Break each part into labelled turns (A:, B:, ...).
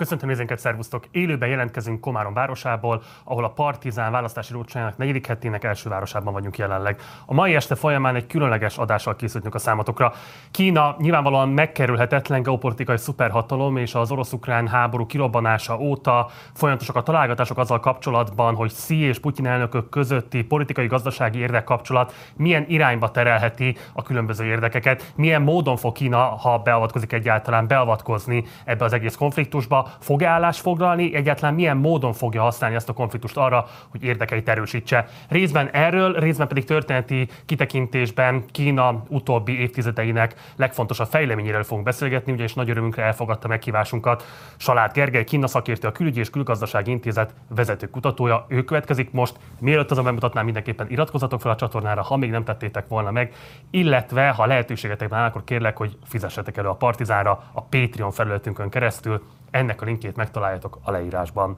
A: Köszöntöm nézőinket, szervusztok! Élőben jelentkezünk Komárom városából, ahol a Partizán választási rócsájának negyedik hetének első városában vagyunk jelenleg. A mai este folyamán egy különleges adással készültünk a számatokra. Kína nyilvánvalóan megkerülhetetlen geopolitikai szuperhatalom, és az orosz-ukrán háború kirobbanása óta folyamatosak a találgatások azzal kapcsolatban, hogy Xi és Putyin elnökök közötti politikai-gazdasági érdekkapcsolat milyen irányba terelheti a különböző érdekeket, milyen módon fog Kína, ha beavatkozik egyáltalán, beavatkozni ebbe az egész konfliktusba, fog-e állást foglalni, egyáltalán milyen módon fogja használni ezt a konfliktust arra, hogy érdekeit erősítse. Részben erről, részben pedig történeti kitekintésben Kína utóbbi évtizedeinek legfontosabb fejleményéről fogunk beszélgetni, ugyanis nagy örömünkre elfogadta meghívásunkat Salát Gergely, Kína szakértő, a Külügyi és Külgazdasági Intézet vezető kutatója. Ő következik most. Mielőtt azon bemutatnám, mindenképpen iratkozatok fel a csatornára, ha még nem tettétek volna meg, illetve ha lehetőségetek van, akkor kérlek, hogy fizessetek elő a Partizánra a Patreon felületünkön keresztül. Ennek a linkjét megtaláljátok a leírásban.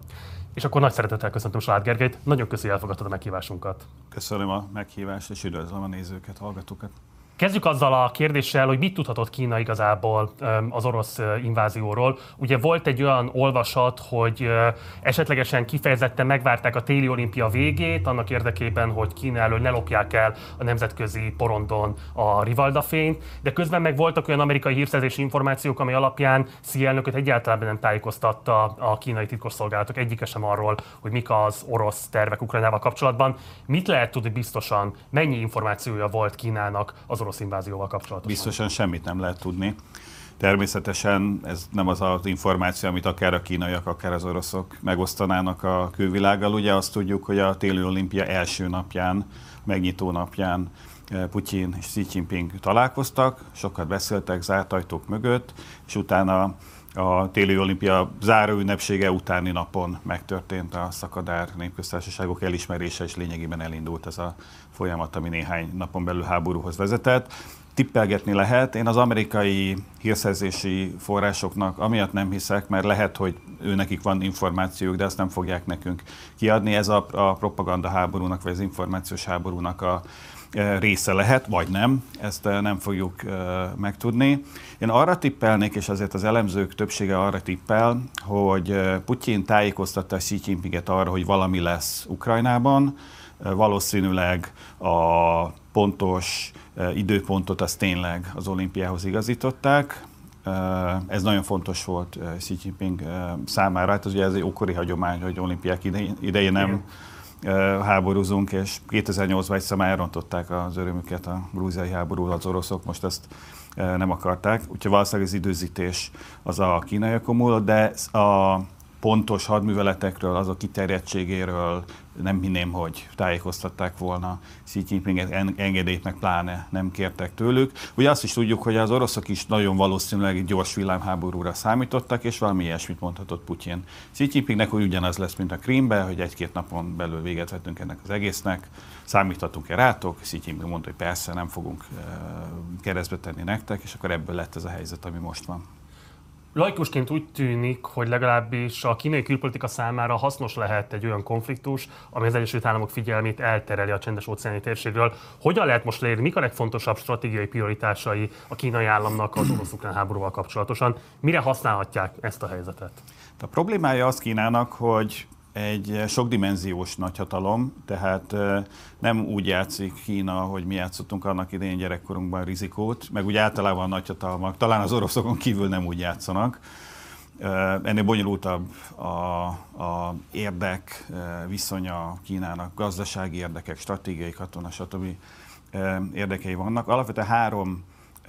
A: És akkor nagy szeretettel köszöntöm Salád Gergelyt, nagyon hogy elfogadtad a meghívásunkat.
B: Köszönöm a meghívást, és üdvözlöm a nézőket, hallgatókat.
A: Kezdjük azzal a kérdéssel, hogy mit tudhatott Kína igazából az orosz invázióról. Ugye volt egy olyan olvasat, hogy esetlegesen kifejezetten megvárták a téli olimpia végét, annak érdekében, hogy Kína elől ne lopják el a nemzetközi porondon a Rivalda fényt, de közben meg voltak olyan amerikai hírszerzési információk, ami alapján Xi elnököt egyáltalán nem tájékoztatta a kínai titkosszolgálatok egyike sem arról, hogy mik az orosz tervek Ukrajnával kapcsolatban. Mit lehet tudni biztosan, mennyi információja volt Kínának az orosz invázióval kapcsolatosan?
B: Biztosan semmit nem lehet tudni. Természetesen ez nem az az információ, amit akár a kínaiak, akár az oroszok megosztanának a külvilággal. Ugye azt tudjuk, hogy a téli olimpia első napján, megnyitó napján eh, Putyin és Xi Jinping találkoztak, sokat beszéltek zárt ajtók mögött, és utána a téli olimpia záró ünnepsége utáni napon megtörtént a szakadár népköztársaságok elismerése, és lényegében elindult ez a folyamat, ami néhány napon belül háborúhoz vezetett. Tippelgetni lehet. Én az amerikai hírszerzési forrásoknak amiatt nem hiszek, mert lehet, hogy ő nekik van információjuk, de azt nem fogják nekünk kiadni. Ez a, a propaganda háborúnak, vagy az információs háborúnak a része lehet, vagy nem, ezt nem fogjuk megtudni. Én arra tippelnék, és azért az elemzők többsége arra tippel, hogy Putyin tájékoztatta Xi Jinpinget arra, hogy valami lesz Ukrajnában, valószínűleg a pontos időpontot az tényleg az olimpiához igazították, ez nagyon fontos volt Xi Jinping számára. Hát az ugye ez egy ókori hagyomány, hogy olimpiák idején nem háborúzunk, és 2008-ban egyszer már elrontották az örömüket a grúziai háború, az oroszok most ezt nem akarták. Úgyhogy valószínűleg az időzítés az a kínaiakon múlott, de a pontos hadműveletekről, azok kiterjedtségéről nem hinném, hogy tájékoztatták volna Xi Jinpinget, engedélyt pláne nem kértek tőlük. Ugye azt is tudjuk, hogy az oroszok is nagyon valószínűleg egy gyors villámháborúra számítottak, és valami ilyesmit mondhatott Putyin. Xi Jinpingnek hogy ugyanaz lesz, mint a Krímbe, hogy egy-két napon belül véget vetünk ennek az egésznek, számíthatunk-e rátok? Xi Jinping mondta, hogy persze nem fogunk keresztbe tenni nektek, és akkor ebből lett ez a helyzet, ami most van.
A: Laikusként úgy tűnik, hogy legalábbis a kínai külpolitika számára hasznos lehet egy olyan konfliktus, ami az Egyesült Államok figyelmét eltereli a csendes óceáni térségről. Hogyan lehet most leírni, mik a legfontosabb stratégiai prioritásai a kínai államnak az orosz-ukrán háborúval kapcsolatosan? Mire használhatják ezt a helyzetet?
B: A problémája az Kínának, hogy egy sokdimenziós nagyhatalom, tehát nem úgy játszik Kína, hogy mi játszottunk annak idején gyerekkorunkban rizikót, meg úgy általában a nagyhatalmak, talán az oroszokon kívül nem úgy játszanak. Ennél bonyolultabb a, a érdek viszonya Kínának, gazdasági érdekek, stratégiai, katona, stb. érdekei vannak. Alapvetően három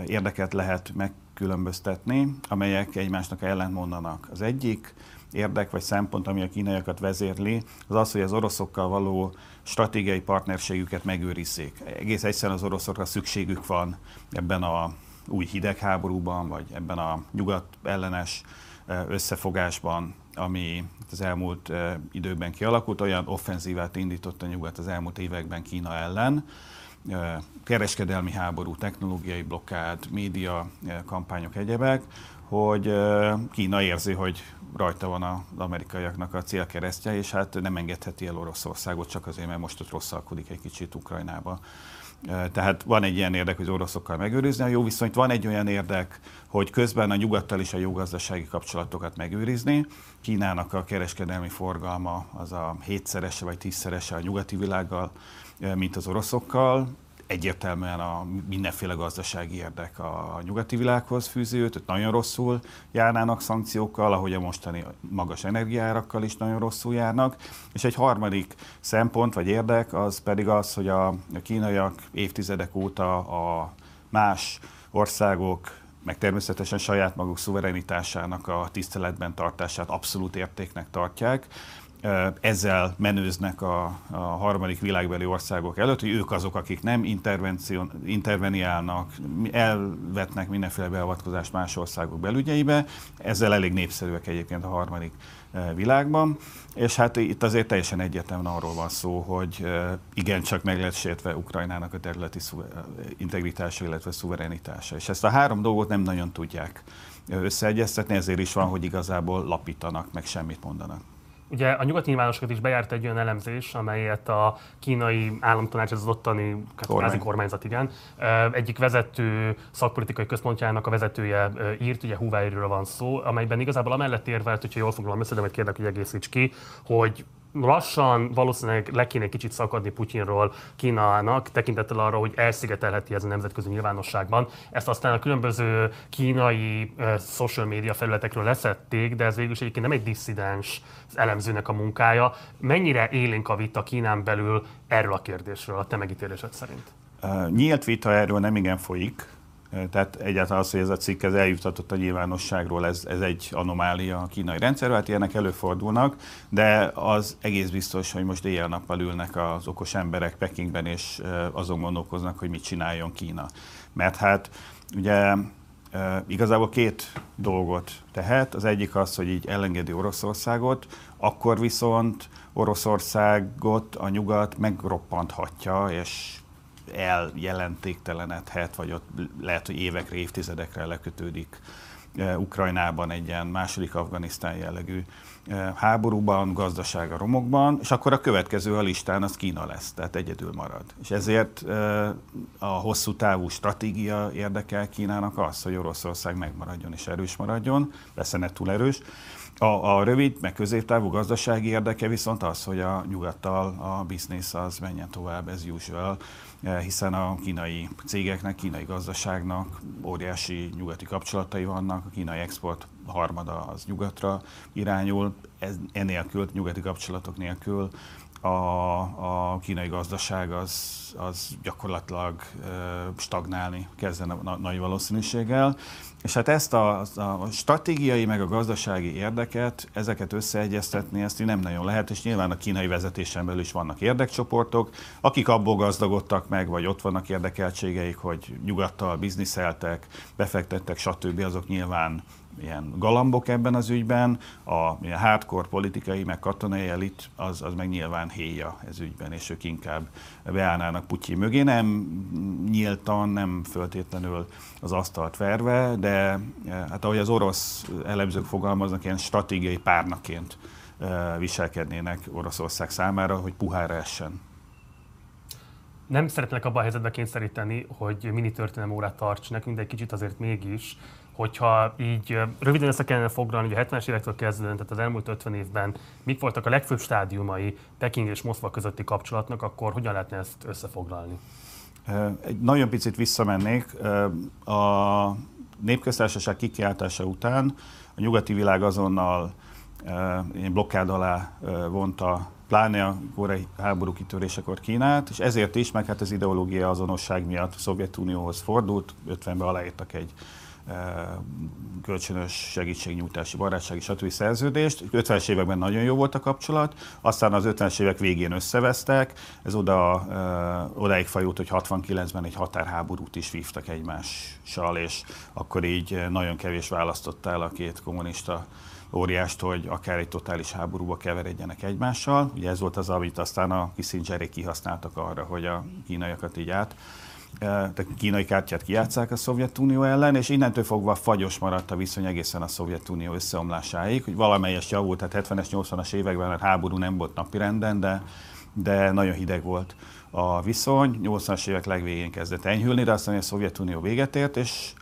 B: érdeket lehet megkülönböztetni, amelyek egymásnak ellentmondanak. Az egyik, érdek vagy szempont, ami a kínaiakat vezérli, az az, hogy az oroszokkal való stratégiai partnerségüket megőrizzék. Egész egyszerűen az oroszokra szükségük van ebben a új hidegháborúban, vagy ebben a nyugat ellenes összefogásban, ami az elmúlt időkben kialakult, olyan offenzívát indított a nyugat az elmúlt években Kína ellen, kereskedelmi háború, technológiai blokkád, média kampányok, egyebek, hogy Kína érzi, hogy rajta van az amerikaiaknak a célkeresztje, és hát nem engedheti el Oroszországot csak azért, mert most ott rosszalkodik egy kicsit Ukrajnába. Tehát van egy ilyen érdek, hogy az oroszokkal megőrizni a jó viszonyt, van egy olyan érdek, hogy közben a nyugattal is a jó gazdasági kapcsolatokat megőrizni. Kínának a kereskedelmi forgalma az a hétszerese vagy tízszerese a nyugati világgal, mint az oroszokkal egyértelműen a mindenféle gazdasági érdek a nyugati világhoz fűződött, hogy nagyon rosszul járnának szankciókkal, ahogy a mostani magas energiárakkal is nagyon rosszul járnak. És egy harmadik szempont vagy érdek az pedig az, hogy a kínaiak évtizedek óta a más országok meg természetesen saját maguk szuverenitásának a tiszteletben tartását abszolút értéknek tartják, ezzel menőznek a, a harmadik világbeli országok előtt, hogy ők azok, akik nem interveniálnak, elvetnek mindenféle beavatkozást más országok belügyeibe. Ezzel elég népszerűek egyébként a harmadik világban. És hát itt azért teljesen egyértelműen arról van szó, hogy igencsak meg lehet sértve Ukrajnának a területi integritása, illetve szuverenitása. És ezt a három dolgot nem nagyon tudják összeegyeztetni, ezért is van, hogy igazából lapítanak, meg semmit mondanak.
A: Ugye a nyugati nyilvánosságot is bejárt egy olyan elemzés, amelyet a kínai államtanács, ez az ottani Kormány. kormányzat, igen, egyik vezető szakpolitikai központjának a vezetője írt, ugye Huawei-ről van szó, amelyben igazából amellett érvelt, hogyha jól foglalom össze, de majd kérlek, hogy egészíts ki, hogy lassan valószínűleg le kéne kicsit szakadni Putyinról Kínának, tekintettel arra, hogy elszigetelheti ez a nemzetközi nyilvánosságban. Ezt aztán a különböző kínai social media felületekről leszették, de ez végül is egyébként nem egy disszidens elemzőnek a munkája. Mennyire élénk a vita Kínán belül erről a kérdésről, a te megítélésed szerint?
B: Nyílt vita erről nem igen folyik, tehát egyáltalán az, hogy ez a cikk ez eljutatott a nyilvánosságról, ez, ez egy anomália a kínai rendszerről, hát ilyenek előfordulnak, de az egész biztos, hogy most éjjel-nappal ülnek az okos emberek Pekingben, és azon gondolkoznak, hogy mit csináljon Kína. Mert hát ugye igazából két dolgot tehet. Az egyik az, hogy így elengedi Oroszországot, akkor viszont Oroszországot a nyugat megroppanthatja, és eljelentéktelenedhet, vagy ott lehet, hogy évekre, évtizedekre lekötődik eh, Ukrajnában egy ilyen második Afganisztán jellegű eh, háborúban, gazdasága romokban, és akkor a következő a listán az Kína lesz, tehát egyedül marad. És ezért eh, a hosszú távú stratégia érdekel Kínának az, hogy Oroszország megmaradjon és erős maradjon, persze ne túl erős, a, a rövid, meg középtávú gazdasági érdeke viszont az, hogy a nyugattal a biznisz az menjen tovább, ez usual, hiszen a kínai cégeknek, kínai gazdaságnak óriási nyugati kapcsolatai vannak, a kínai export harmada az nyugatra irányul, ez, enélkül, nyugati kapcsolatok nélkül a, a kínai gazdaság az, az gyakorlatilag stagnálni kezdene nagy valószínűséggel. És hát ezt a, a stratégiai meg a gazdasági érdeket, ezeket összeegyeztetni, ezt nem nagyon lehet, és nyilván a kínai vezetésen belül is vannak érdekcsoportok, akik abból gazdagodtak meg, vagy ott vannak érdekeltségeik, hogy nyugattal bizniszeltek, befektettek, stb. azok nyilván ilyen galambok ebben az ügyben, a ilyen hardcore politikai, meg katonai elit, az, az meg nyilván héja ez ügyben, és ők inkább beállnának Putyin mögé, nem nyíltan, nem föltétlenül az asztalt verve, de hát ahogy az orosz elemzők fogalmaznak, ilyen stratégiai párnaként viselkednének Oroszország számára, hogy puhára essen.
A: Nem szeretnék abban a helyzetbe kényszeríteni, hogy mini történelem órát tarts. Nekünk, de egy kicsit azért mégis hogyha így röviden össze kellene foglalni, hogy a 70-es évektől kezdődően, tehát az elmúlt 50 évben mik voltak a legfőbb stádiumai Peking és Moszkva közötti kapcsolatnak, akkor hogyan lehetne ezt összefoglalni?
B: Egy nagyon picit visszamennék. A népköztársaság kikiáltása után a nyugati világ azonnal blokkád alá vonta pláne a korai háború kitörésekor Kínát, és ezért is, meg hát az ideológia azonosság miatt a Szovjetunióhoz fordult, 50-ben aláírtak egy kölcsönös segítségnyújtási, barátsági, stb. szerződést. 50-es években nagyon jó volt a kapcsolat, aztán az 50-es évek végén összevesztek, ez oda, odáig fajult, hogy 69-ben egy határháborút is vívtak egymással, és akkor így nagyon kevés választotta el a két kommunista óriást, hogy akár egy totális háborúba keveredjenek egymással. Ugye ez volt az, amit aztán a Kissingerék kihasználtak arra, hogy a kínaiakat így át a kínai kártyát kijátszák a Szovjetunió ellen, és innentől fogva fagyos maradt a viszony egészen a Szovjetunió összeomlásáig, hogy valamelyes javult, tehát 70-es, 80-as években a háború nem volt napirenden, de de nagyon hideg volt a viszony. 80-as évek legvégén kezdett enyhülni, de aztán a Szovjetunió véget ért, és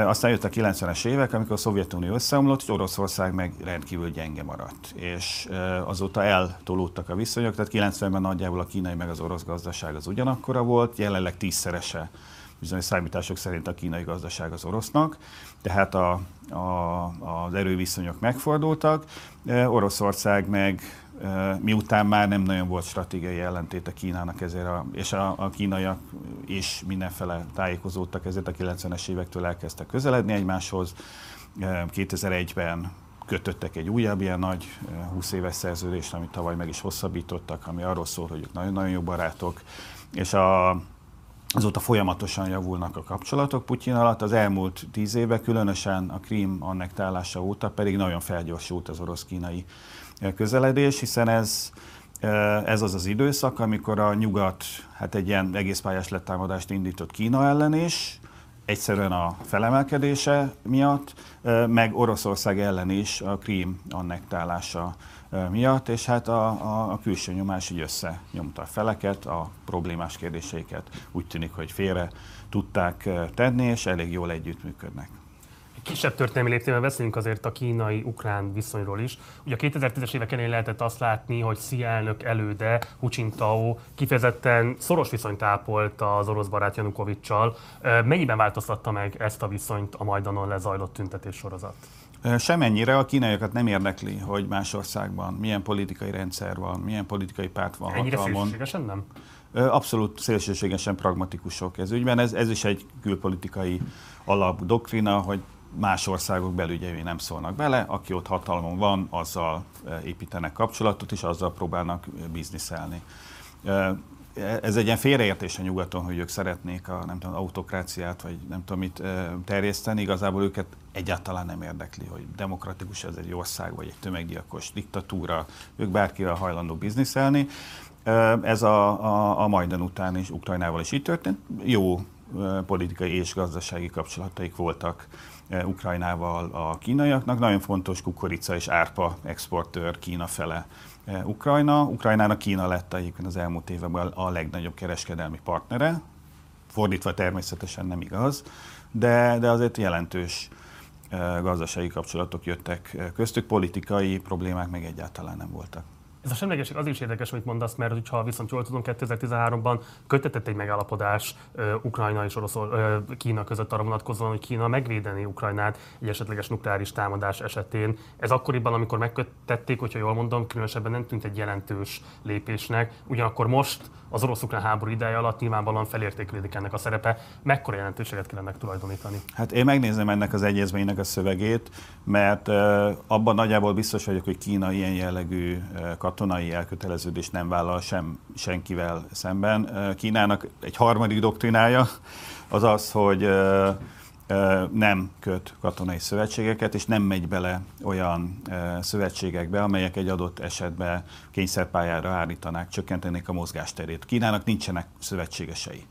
B: aztán jött a 90-es évek, amikor a Szovjetunió összeomlott, és Oroszország meg rendkívül gyenge maradt. És azóta eltolódtak a viszonyok, tehát 90-ben nagyjából a kínai meg az orosz gazdaság az ugyanakkora volt, jelenleg tízszerese bizonyos számítások szerint a kínai gazdaság az orosznak, tehát a, a, az erőviszonyok megfordultak. Oroszország meg miután már nem nagyon volt stratégiai ellentéte Kínának ezért, a, és a, a kínaiak is mindenfele tájékozódtak, ezért a 90-es évektől elkezdtek közeledni egymáshoz. 2001-ben kötöttek egy újabb ilyen nagy 20 éves szerződést, amit tavaly meg is hosszabbítottak, ami arról szól, hogy ők nagyon-nagyon jó barátok, és a, azóta folyamatosan javulnak a kapcsolatok Putyin alatt. Az elmúlt tíz évben, különösen a Krím annektálása óta pedig nagyon felgyorsult az orosz-kínai közeledés, hiszen ez, ez az az időszak, amikor a nyugat hát egy ilyen egész pályás letámadást indított Kína ellen is, egyszerűen a felemelkedése miatt, meg Oroszország ellen is a Krím annektálása miatt, és hát a, a, a külső nyomás így összenyomta a feleket, a problémás kérdéseiket úgy tűnik, hogy félre tudták tenni, és elég jól együttműködnek.
A: Kisebb történelmi léptében beszélünk azért a kínai-ukrán viszonyról is. Ugye a 2010-es évek elején lehetett azt látni, hogy Xi elnök előde, Hu Jintao kifejezetten szoros viszonyt ápolt az orosz barát Janukovicsal. Mennyiben változtatta meg ezt a viszonyt a Majdanon lezajlott tüntetés sorozat?
B: Semennyire a kínaiakat nem érdekli, hogy más országban milyen politikai rendszer van, milyen politikai párt van
A: Ennyire hatalmon. nem?
B: Abszolút szélsőségesen pragmatikusok ez ügyben. Ez, ez is egy külpolitikai alap doktrina, hogy más országok belügyei nem szólnak bele, aki ott hatalmon van, azzal építenek kapcsolatot, és azzal próbálnak bizniszelni. Ez egy ilyen félreértés a nyugaton, hogy ők szeretnék a nem tudom, autokráciát, vagy nem tudom mit terjeszteni. Igazából őket egyáltalán nem érdekli, hogy demokratikus ez egy ország, vagy egy tömeggyilkos diktatúra. Ők bárkivel hajlandó bizniszelni. Ez a, a, a Majdan után is Ukrajnával is így történt. Jó politikai és gazdasági kapcsolataik voltak Ukrajnával a kínaiaknak. Nagyon fontos kukorica és árpa exportőr Kína fele Ukrajna. Ukrajnának Kína lett egyébként az elmúlt években a legnagyobb kereskedelmi partnere. Fordítva természetesen nem igaz, de, de azért jelentős gazdasági kapcsolatok jöttek köztük, politikai problémák meg egyáltalán nem voltak.
A: Ez a semlegesség az is érdekes, amit mondasz, mert ha viszont jól tudom, 2013-ban kötetett egy megállapodás uh, Ukrajna és Orosz, uh, Kína között arra vonatkozóan, hogy Kína megvédeni Ukrajnát egy esetleges nukleáris támadás esetén. Ez akkoriban, amikor megkötették, hogyha jól mondom, különösebben nem tűnt egy jelentős lépésnek. Ugyanakkor most az orosz-ukrán háború ideje alatt nyilvánvalóan felértékelődik ennek a szerepe. Mekkora jelentőséget kellene megtulajdonítani?
B: Hát én megnézem ennek az egyezménynek a szövegét, mert abban nagyjából biztos vagyok, hogy Kína ilyen jellegű katonai elköteleződés nem vállal sem senkivel szemben. Kínának egy harmadik doktrinája az az, hogy nem köt katonai szövetségeket, és nem megy bele olyan szövetségekbe, amelyek egy adott esetben kényszerpályára állítanák, csökkentenék a mozgásterét. Kínának nincsenek szövetségesei.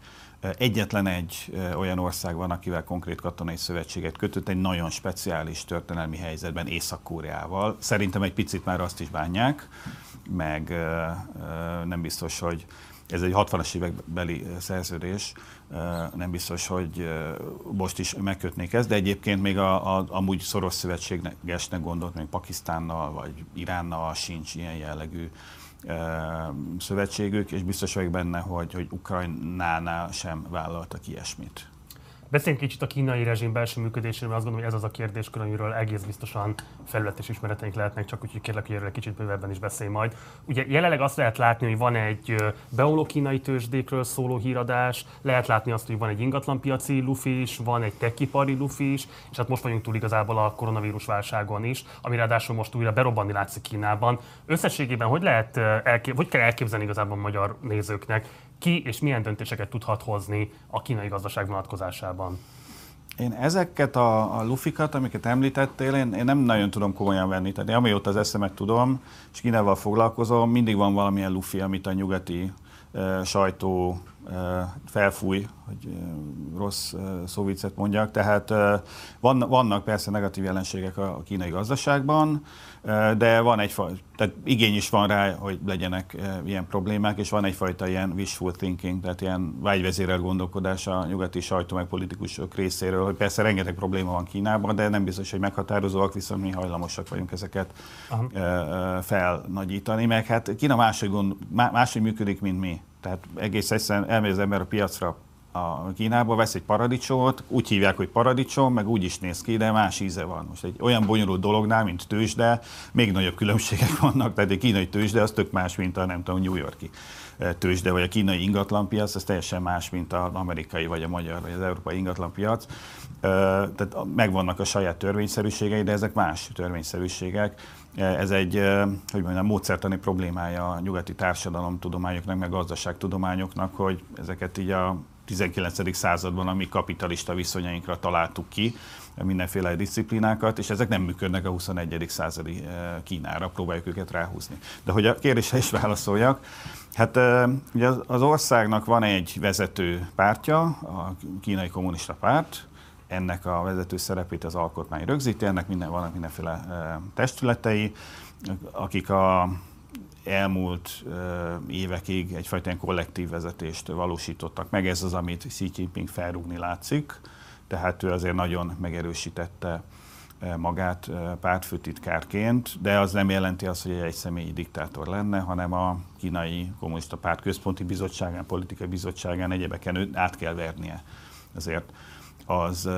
B: Egyetlen egy olyan ország van, akivel konkrét katonai szövetséget kötött, egy nagyon speciális történelmi helyzetben Észak-Koreával. Szerintem egy picit már azt is bánják, meg nem biztos, hogy ez egy 60-as évekbeli szerződés, nem biztos, hogy most is megkötnék ezt, de egyébként még a, a, amúgy szoros szövetségesnek gondolt, még Pakisztánnal vagy Iránnal sincs ilyen jellegű szövetségük, és biztos vagyok benne, hogy, hogy Ukrajnánál sem vállaltak ilyesmit.
A: Beszéljünk kicsit a kínai rezsim belső működéséről, azt gondolom, hogy ez az a kérdéskör, amiről egész biztosan felületes ismereteink lehetnek, csak úgyhogy kérlek, hogy erről kicsit bővebben is beszélj majd. Ugye jelenleg azt lehet látni, hogy van egy beomló kínai tőzsdékről szóló híradás, lehet látni azt, hogy van egy ingatlanpiaci lufi is, van egy tekipari lufi is, és hát most vagyunk túl igazából a koronavírus válságon is, ami ráadásul most újra berobbanni látszik Kínában. Összességében hogy lehet elkép- hogy kell elképzelni igazából a magyar nézőknek, ki és milyen döntéseket tudhat hozni a kínai gazdaság vonatkozásában?
B: Én ezeket a, a lufikat, amiket említettél, én, én nem nagyon tudom komolyan venni. Tehát amióta az eszemet tudom, és Kínával foglalkozom, mindig van valamilyen lufi, amit a nyugati e, sajtó felfúj, hogy rossz szóvicet mondjak. Tehát vannak persze negatív jelenségek a kínai gazdaságban, de van egy tehát igény is van rá, hogy legyenek ilyen problémák, és van egyfajta ilyen wishful thinking, tehát ilyen vágyvezérelt gondolkodás a nyugati sajtó meg politikusok részéről, hogy persze rengeteg probléma van Kínában, de nem biztos, hogy meghatározóak, viszont mi hajlamosak vagyunk ezeket Aha. felnagyítani, meg hát Kína máshogy, gond, máshogy működik, mint mi. Tehát egész egyszerűen elmegy az ember a piacra a Kínába, vesz egy paradicsomot, úgy hívják, hogy paradicsom, meg úgy is néz ki, de más íze van. Most egy olyan bonyolult dolognál, mint tőzsde, még nagyobb különbségek vannak, tehát egy kínai tőzsde az tök más, mint a nem tudom, New Yorki eh, tőzsde, vagy a kínai ingatlanpiac, az teljesen más, mint az amerikai, vagy a magyar, vagy az európai ingatlanpiac. Eh, tehát megvannak a saját törvényszerűségei, de ezek más törvényszerűségek ez egy, hogy mondjam, módszertani problémája a nyugati társadalomtudományoknak, meg gazdaságtudományoknak, hogy ezeket így a 19. században a mi kapitalista viszonyainkra találtuk ki, mindenféle disziplinákat, és ezek nem működnek a 21. századi Kínára, próbáljuk őket ráhúzni. De hogy a kérdésre is válaszoljak, hát ugye az országnak van egy vezető pártja, a kínai kommunista párt, ennek a vezető szerepét az alkotmány rögzíti, ennek minden, vannak mindenféle testületei, akik a elmúlt évekig egyfajta ilyen kollektív vezetést valósítottak meg. Ez az, amit Xi Jinping felrúgni látszik, tehát ő azért nagyon megerősítette magát pártfőtitkárként, de az nem jelenti azt, hogy egy személyi diktátor lenne, hanem a kínai kommunista párt központi bizottságán, politikai bizottságán egyebeken át kell vernie. Ezért az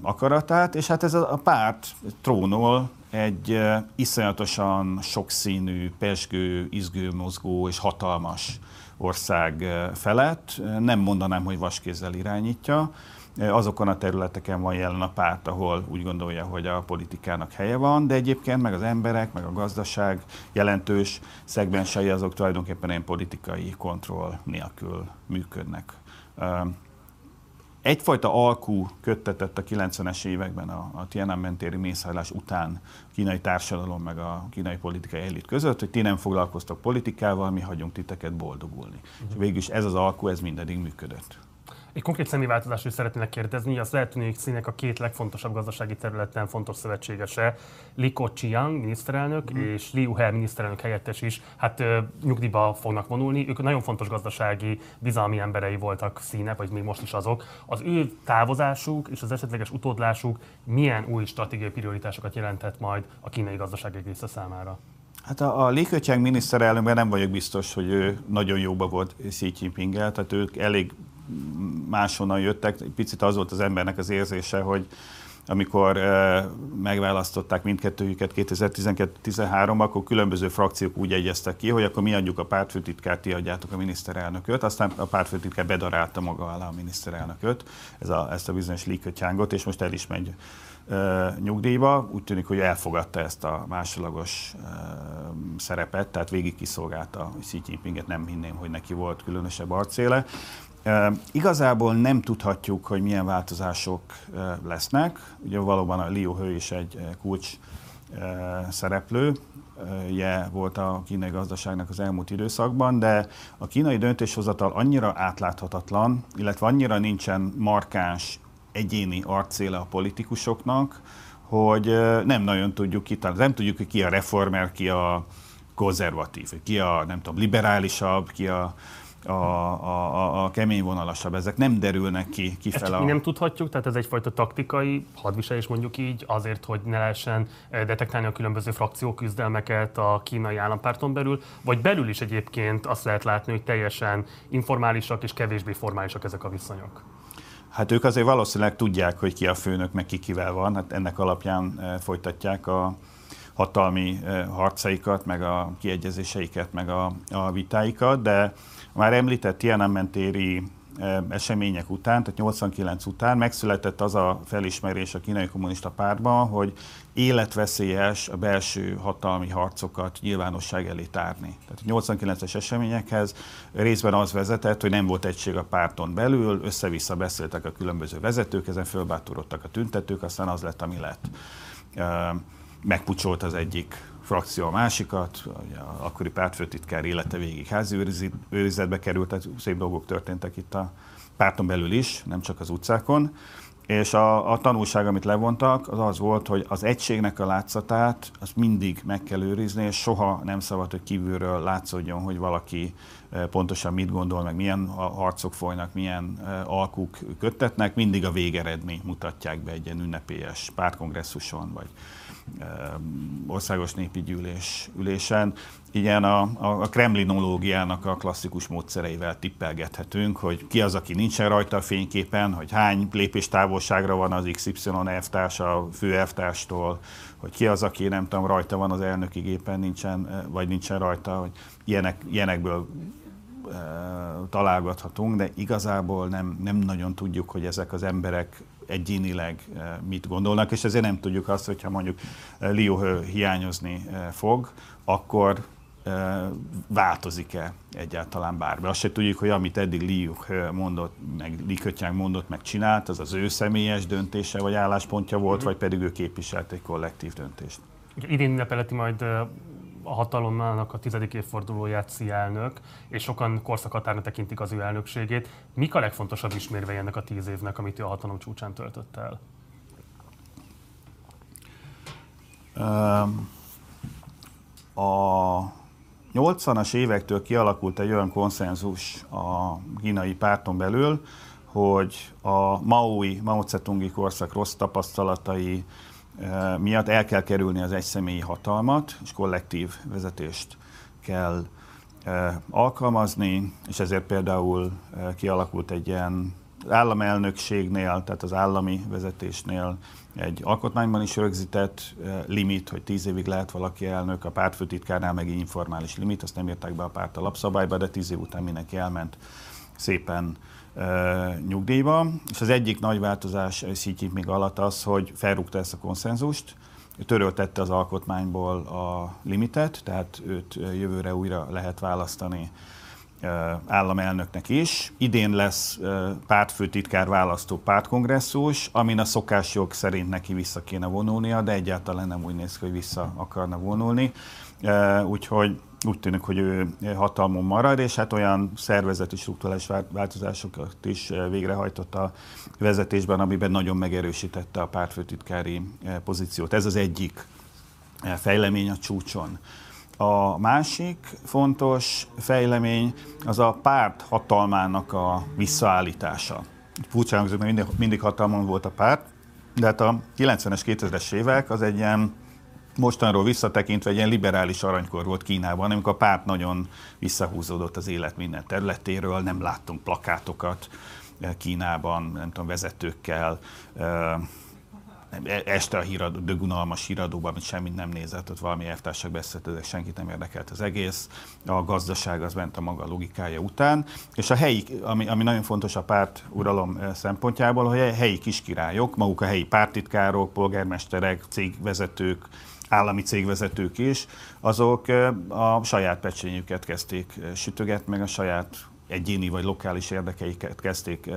B: akaratát, és hát ez a, párt trónol egy iszonyatosan sokszínű, pesgő, izgőmozgó és hatalmas ország felett. Nem mondanám, hogy vaskézzel irányítja. Azokon a területeken van jelen a párt, ahol úgy gondolja, hogy a politikának helye van, de egyébként meg az emberek, meg a gazdaság jelentős szegmensei azok tulajdonképpen ilyen politikai kontroll nélkül működnek egyfajta alkú köttetett a 90-es években a, a Tiananmen téri mészárlás után a kínai társadalom meg a kínai politikai elit között, hogy ti nem foglalkoztak politikával, mi hagyunk titeket boldogulni. Uh-huh. És végül is ez az alkú, ez mindedig működött.
A: Egy konkrét személyváltozásról szeretnének kérdezni, az színek a két legfontosabb gazdasági területen fontos szövetségese, Li Keqiang miniszterelnök mm. és Liu He miniszterelnök helyettes is, hát nyugdíjba fognak vonulni. Ők nagyon fontos gazdasági, bizalmi emberei voltak színek, vagy még most is azok. Az ő távozásuk és az esetleges utódlásuk milyen új stratégiai prioritásokat jelentett majd a kínai gazdaság része számára?
B: Hát a, a Li Keqiang miniszterelnökben nem vagyok biztos, hogy ő nagyon jóba volt Xi jinping tehát ők elég máshonnan jöttek. Picit az volt az embernek az érzése, hogy amikor eh, megválasztották mindkettőjüket 2012-13-ban, akkor különböző frakciók úgy egyeztek ki, hogy akkor mi adjuk a pártfőtitkárt, ti adjátok a miniszterelnököt, aztán a pártfőtitkár bedarálta maga alá a miniszterelnököt, ez a, ezt a bizonyos líkötyángot, és most el is megy uh, nyugdíjba. Úgy tűnik, hogy elfogadta ezt a másolagos uh, szerepet, tehát végig kiszolgálta Xi Jinpinget, nem hinném, hogy neki volt különösebb arcéle. Igazából nem tudhatjuk, hogy milyen változások lesznek. Ugye valóban a Liu He is egy kulcs szereplő, je volt a kínai gazdaságnak az elmúlt időszakban, de a kínai döntéshozatal annyira átláthatatlan, illetve annyira nincsen markáns egyéni arcéle a politikusoknak, hogy nem nagyon tudjuk kitalálni. Nem tudjuk, hogy ki a reformer, ki a konzervatív, ki a nem tudom, liberálisabb, ki a a, a, a kemény vonalasabb, ezek nem derülnek ki kifele.
A: Ezt mi nem tudhatjuk, tehát ez egyfajta taktikai hadviselés mondjuk így, azért, hogy ne lehessen eh, detektálni a különböző frakciók küzdelmeket a kínai állampárton belül, vagy belül is egyébként azt lehet látni, hogy teljesen informálisak és kevésbé formálisak ezek a viszonyok.
B: Hát ők azért valószínűleg tudják, hogy ki a főnök, meg ki kivel van, hát ennek alapján eh, folytatják a hatalmi eh, harcaikat, meg a kiegyezéseiket, meg a, a vitáikat, de már említett Tiananmen téri események után, tehát 89 után megszületett az a felismerés a kínai kommunista pártban, hogy életveszélyes a belső hatalmi harcokat nyilvánosság elé tárni. Tehát 89-es eseményekhez részben az vezetett, hogy nem volt egység a párton belül, össze-vissza beszéltek a különböző vezetők, ezen fölbátorodtak a tüntetők, aztán az lett, ami lett. megpucsolt az egyik frakció a másikat, ugye, akkori pártfőtitkár élete végig házi őrizetbe került, tehát szép dolgok történtek itt a párton belül is, nem csak az utcákon. És a, a tanulság, amit levontak, az az volt, hogy az egységnek a látszatát azt mindig meg kell őrizni, és soha nem szabad, hogy kívülről látszódjon, hogy valaki eh, pontosan mit gondol, meg milyen harcok folynak, milyen eh, alkuk köttetnek, mindig a végeredményt mutatják be egy ilyen ünnepélyes pártkongresszuson, vagy országos népi gyűlés ülésen. Igen, a, a, kremlinológiának a klasszikus módszereivel tippelgethetünk, hogy ki az, aki nincsen rajta a fényképen, hogy hány lépés távolságra van az XY elvtárs a fő elvtárstól, hogy ki az, aki nem tudom, rajta van az elnöki gépen, nincsen, vagy nincsen rajta, hogy ilyenek, ilyenekből találgathatunk, de igazából nem, nem nagyon tudjuk, hogy ezek az emberek egyénileg eh, mit gondolnak, és ezért nem tudjuk azt, hogyha mondjuk Liu hiányozni eh, fog, akkor változik-e egyáltalán bármi. Azt se tudjuk, hogy amit eddig Liu mondott, meg Li Kötyánk mondott, meg csinált, az az ő személyes döntése vagy álláspontja volt, vagy pedig ő képviselt egy kollektív döntést.
A: Idén ünnepeleti majd a hatalomnak a tizedik évfordulóját Szia elnök, és sokan korszakhatárnak tekintik az ő elnökségét. Mik a legfontosabb ismérvei ennek a tíz évnek, amit ő a hatalom csúcsán töltött el?
B: a 80-as évektől kialakult egy olyan konszenzus a kínai párton belül, hogy a Maui, Mao Tse-tungi korszak rossz tapasztalatai, miatt el kell kerülni az egyszemélyi hatalmat, és kollektív vezetést kell alkalmazni, és ezért például kialakult egy ilyen államelnökségnél, tehát az állami vezetésnél egy alkotmányban is rögzített limit, hogy tíz évig lehet valaki elnök, a pártfőtitkárnál meg egy informális limit, azt nem írták be a párt alapszabályba, de tíz év után mindenki elment szépen nyugdíjba. És az egyik nagy változás Xi Jinping alatt az, hogy felrúgta ezt a konszenzust, töröltette az alkotmányból a limitet, tehát őt jövőre újra lehet választani államelnöknek is. Idén lesz pártfőtitkár választó pártkongresszus, amin a szokásjog szerint neki vissza kéne vonulnia, de egyáltalán nem úgy néz ki, hogy vissza akarna vonulni. Úgyhogy úgy tűnik, hogy ő hatalmon marad, és hát olyan szervezeti struktúrális változásokat is eh, végrehajtott a vezetésben, amiben nagyon megerősítette a pártfőtitkári pozíciót. Ez az egyik fejlemény a csúcson. A másik fontos fejlemény az a párt hatalmának a visszaállítása. Furcsán mert mindig, mindig hatalmon volt a párt, de hát a 90-es, 2000-es évek az egy ilyen mostanról visszatekintve egy ilyen liberális aranykor volt Kínában, amikor a párt nagyon visszahúzódott az élet minden területéről, nem láttunk plakátokat eh, Kínában, nem tudom, vezetőkkel, eh, este a híradó, dögunalmas híradóban, amit semmit nem nézett, ott valami elvtársak beszéltek, senkit nem érdekelt az egész, a gazdaság az ment a maga logikája után, és a helyi, ami, ami nagyon fontos a párt uralom eh, szempontjából, hogy a helyi kiskirályok, maguk a helyi pártitkárok, polgármesterek, cégvezetők, állami cégvezetők is, azok a saját pecsényüket kezdték sütögetni, meg a saját egyéni vagy lokális érdekeiket kezdték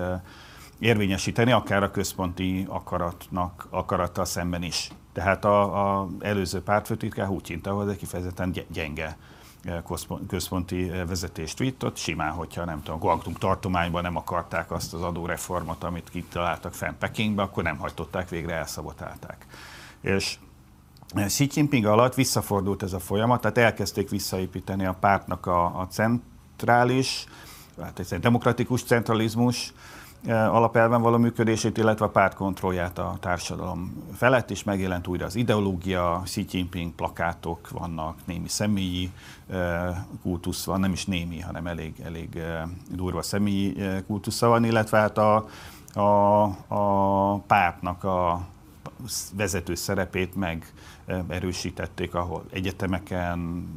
B: érvényesíteni, akár a központi akaratnak, akarattal szemben is. Tehát a, a előző pártfőtitkár hinta, hogy egy kifejezetten gyenge központi vezetést vitt, ott simán, hogyha nem tudom, Guangdong tartományban nem akarták azt az adóreformot, amit kitaláltak fenn Pekingbe, akkor nem hajtották végre, elszabotálták. És Xi Jinping alatt visszafordult ez a folyamat, tehát elkezdték visszaépíteni a pártnak a, a centrális, hát egy demokratikus centralizmus alapelven való működését, illetve a párt kontrollját a társadalom felett, és megjelent újra az ideológia, Xi Jinping plakátok vannak, némi személyi e, kultusz van, nem is némi, hanem elég, elég e, durva személyi kultusza van, illetve hát a, a, a pártnak a vezető szerepét meg erősítették, ahol egyetemeken,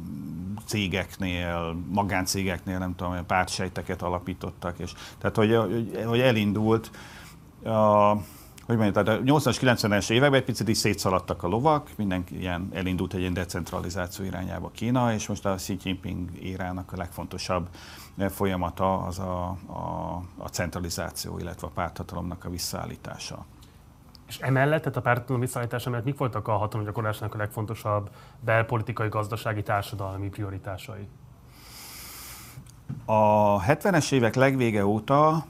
B: cégeknél, magáncégeknél, nem tudom, pártsejteket alapítottak, és tehát, hogy, hogy elindult a, hogy mondjam, tehát a 80-as, 90-es években egy picit is szétszaladtak a lovak, mindenki ilyen elindult egy ilyen decentralizáció irányába Kína, és most a Xi Jinping érának a legfontosabb folyamata az a, a, a centralizáció, illetve a párthatalomnak a visszaállítása.
A: És emellett, tehát a párthatalom visszaállítása mellett mik voltak a hatalomgyakorlásnak a legfontosabb belpolitikai, gazdasági, társadalmi prioritásai?
B: A 70-es évek legvége óta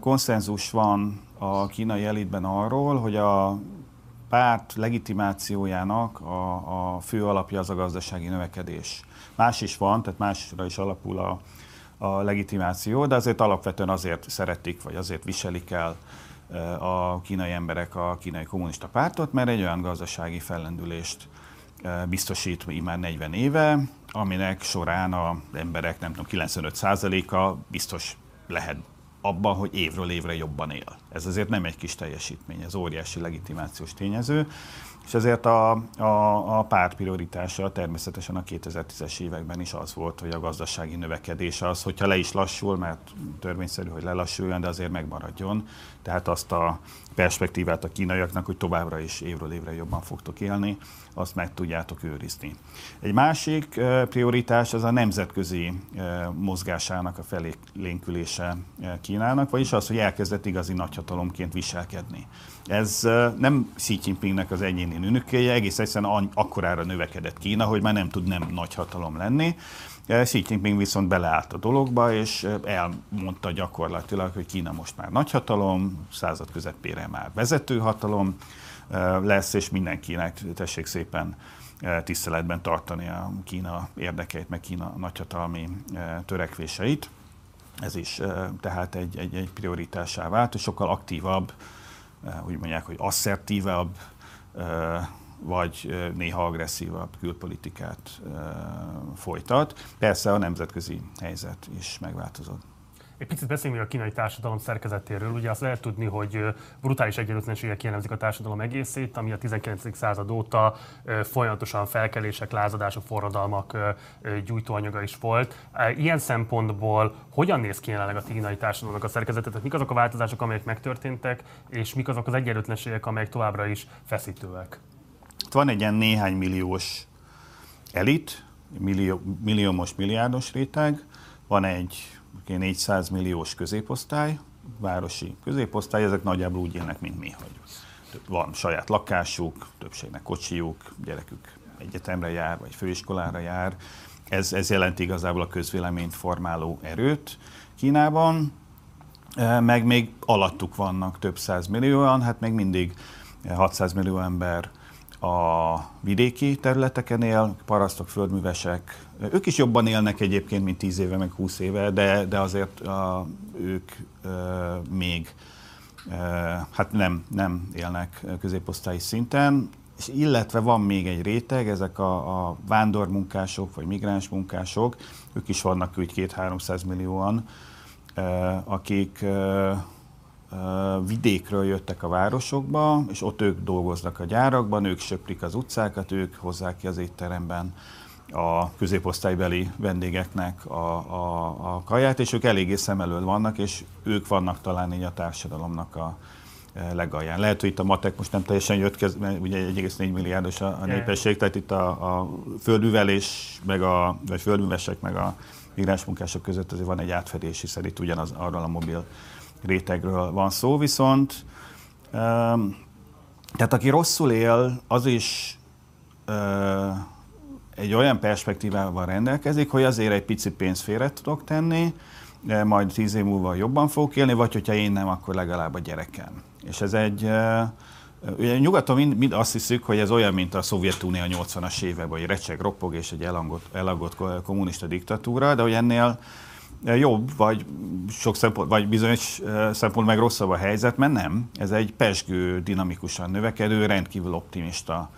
B: konszenzus van a kínai elitben arról, hogy a párt legitimációjának a, a fő alapja az a gazdasági növekedés. Más is van, tehát másra is alapul a, a legitimáció, de azért alapvetően azért szeretik, vagy azért viselik el a kínai emberek a kínai kommunista pártot, mert egy olyan gazdasági fellendülést biztosít már 40 éve, aminek során az emberek, nem tudom, 95%-a biztos lehet abban, hogy évről évre jobban él. Ez azért nem egy kis teljesítmény, ez óriási legitimációs tényező, és ezért a, a, a párt prioritása természetesen a 2010-es években is az volt, hogy a gazdasági növekedés az, hogyha le is lassul, mert törvényszerű, hogy lelassuljon, de azért megmaradjon. Tehát azt a perspektívát a kínaiaknak, hogy továbbra is évről évre jobban fogtok élni, azt meg tudjátok őrizni. Egy másik prioritás az a nemzetközi mozgásának a felélénkülése Kínának, vagyis az, hogy elkezdett igazi nagyhatalomként viselkedni. Ez nem Xi Jinpingnek az egyéni nőnökéje, egész egyszerűen akkorára növekedett Kína, hogy már nem tud nem nagyhatalom lenni. Xi Jinping viszont beleállt a dologba, és elmondta gyakorlatilag, hogy Kína most már nagyhatalom, század közepére már vezetőhatalom lesz, és mindenkinek tessék szépen tiszteletben tartani a Kína érdekeit, meg Kína nagyhatalmi törekvéseit. Ez is tehát egy, egy, egy prioritásá vált, és sokkal aktívabb, úgy mondják, hogy asszertívabb vagy néha agresszívabb külpolitikát folytat. Persze a nemzetközi helyzet is megváltozott.
A: Egy picit beszéljünk a kínai társadalom szerkezetéről. Ugye azt lehet tudni, hogy brutális egyenlőtlenségek jellemzik a társadalom egészét, ami a 19. század óta folyamatosan felkelések, lázadások, forradalmak gyújtóanyaga is volt. Ilyen szempontból hogyan néz ki jelenleg a kínai társadalomnak a szerkezete? Tehát mik azok a változások, amelyek megtörténtek, és mik azok az egyenlőtlenségek, amelyek továbbra is feszítőek?
B: Van egy ilyen néhány milliós elit, millió, milliómos, milliárdos réteg, van egy 400 milliós középosztály, városi középosztály, ezek nagyjából úgy élnek, mint mi, hogy van saját lakásuk, többségnek kocsijuk, gyerekük egyetemre jár, vagy főiskolára jár. Ez, ez jelenti igazából a közvéleményt formáló erőt Kínában, meg még alattuk vannak több száz millióan, hát még mindig 600 millió ember a vidéki területeken él, parasztok, földművesek, ők is jobban élnek egyébként, mint 10 éve, meg 20 éve, de, de azért a, ők e, még e, hát nem, nem élnek középosztályi szinten, és illetve van még egy réteg, ezek a, a vándormunkások, vagy migráns munkások, ők is vannak úgy két-háromszáz millióan, e, akik e, vidékről jöttek a városokba, és ott ők dolgoznak a gyárakban, ők söprik az utcákat, ők hozzák ki az étteremben a középosztálybeli vendégeknek a, a, a kaját, és ők eléggé szem elől vannak, és ők vannak talán így a társadalomnak a legalján. Lehet, hogy itt a matek most nem teljesen jött, mert ugye 1,4 milliárdos a, a népesség, tehát itt a, a földművelés, meg a, vagy földművesek, meg a migráns munkások között azért van egy átfedés, hiszen itt ugyanaz arról a mobil rétegről van szó, viszont um, tehát aki rosszul él, az is uh, egy olyan perspektívával rendelkezik, hogy azért egy picit pénzt félre tudok tenni, majd tíz év múlva jobban fogok élni, vagy hogyha én nem, akkor legalább a gyerekem. És ez egy, ugye nyugaton mind, mind azt hiszük, hogy ez olyan, mint a Szovjetunió 80-as években, hogy recseg, ropog és egy elangott, elangott kommunista diktatúra, de hogy ennél jobb, vagy sok szempont, vagy bizonyos szempont meg rosszabb a helyzet, mert nem. Ez egy pesgő, dinamikusan növekedő, rendkívül optimista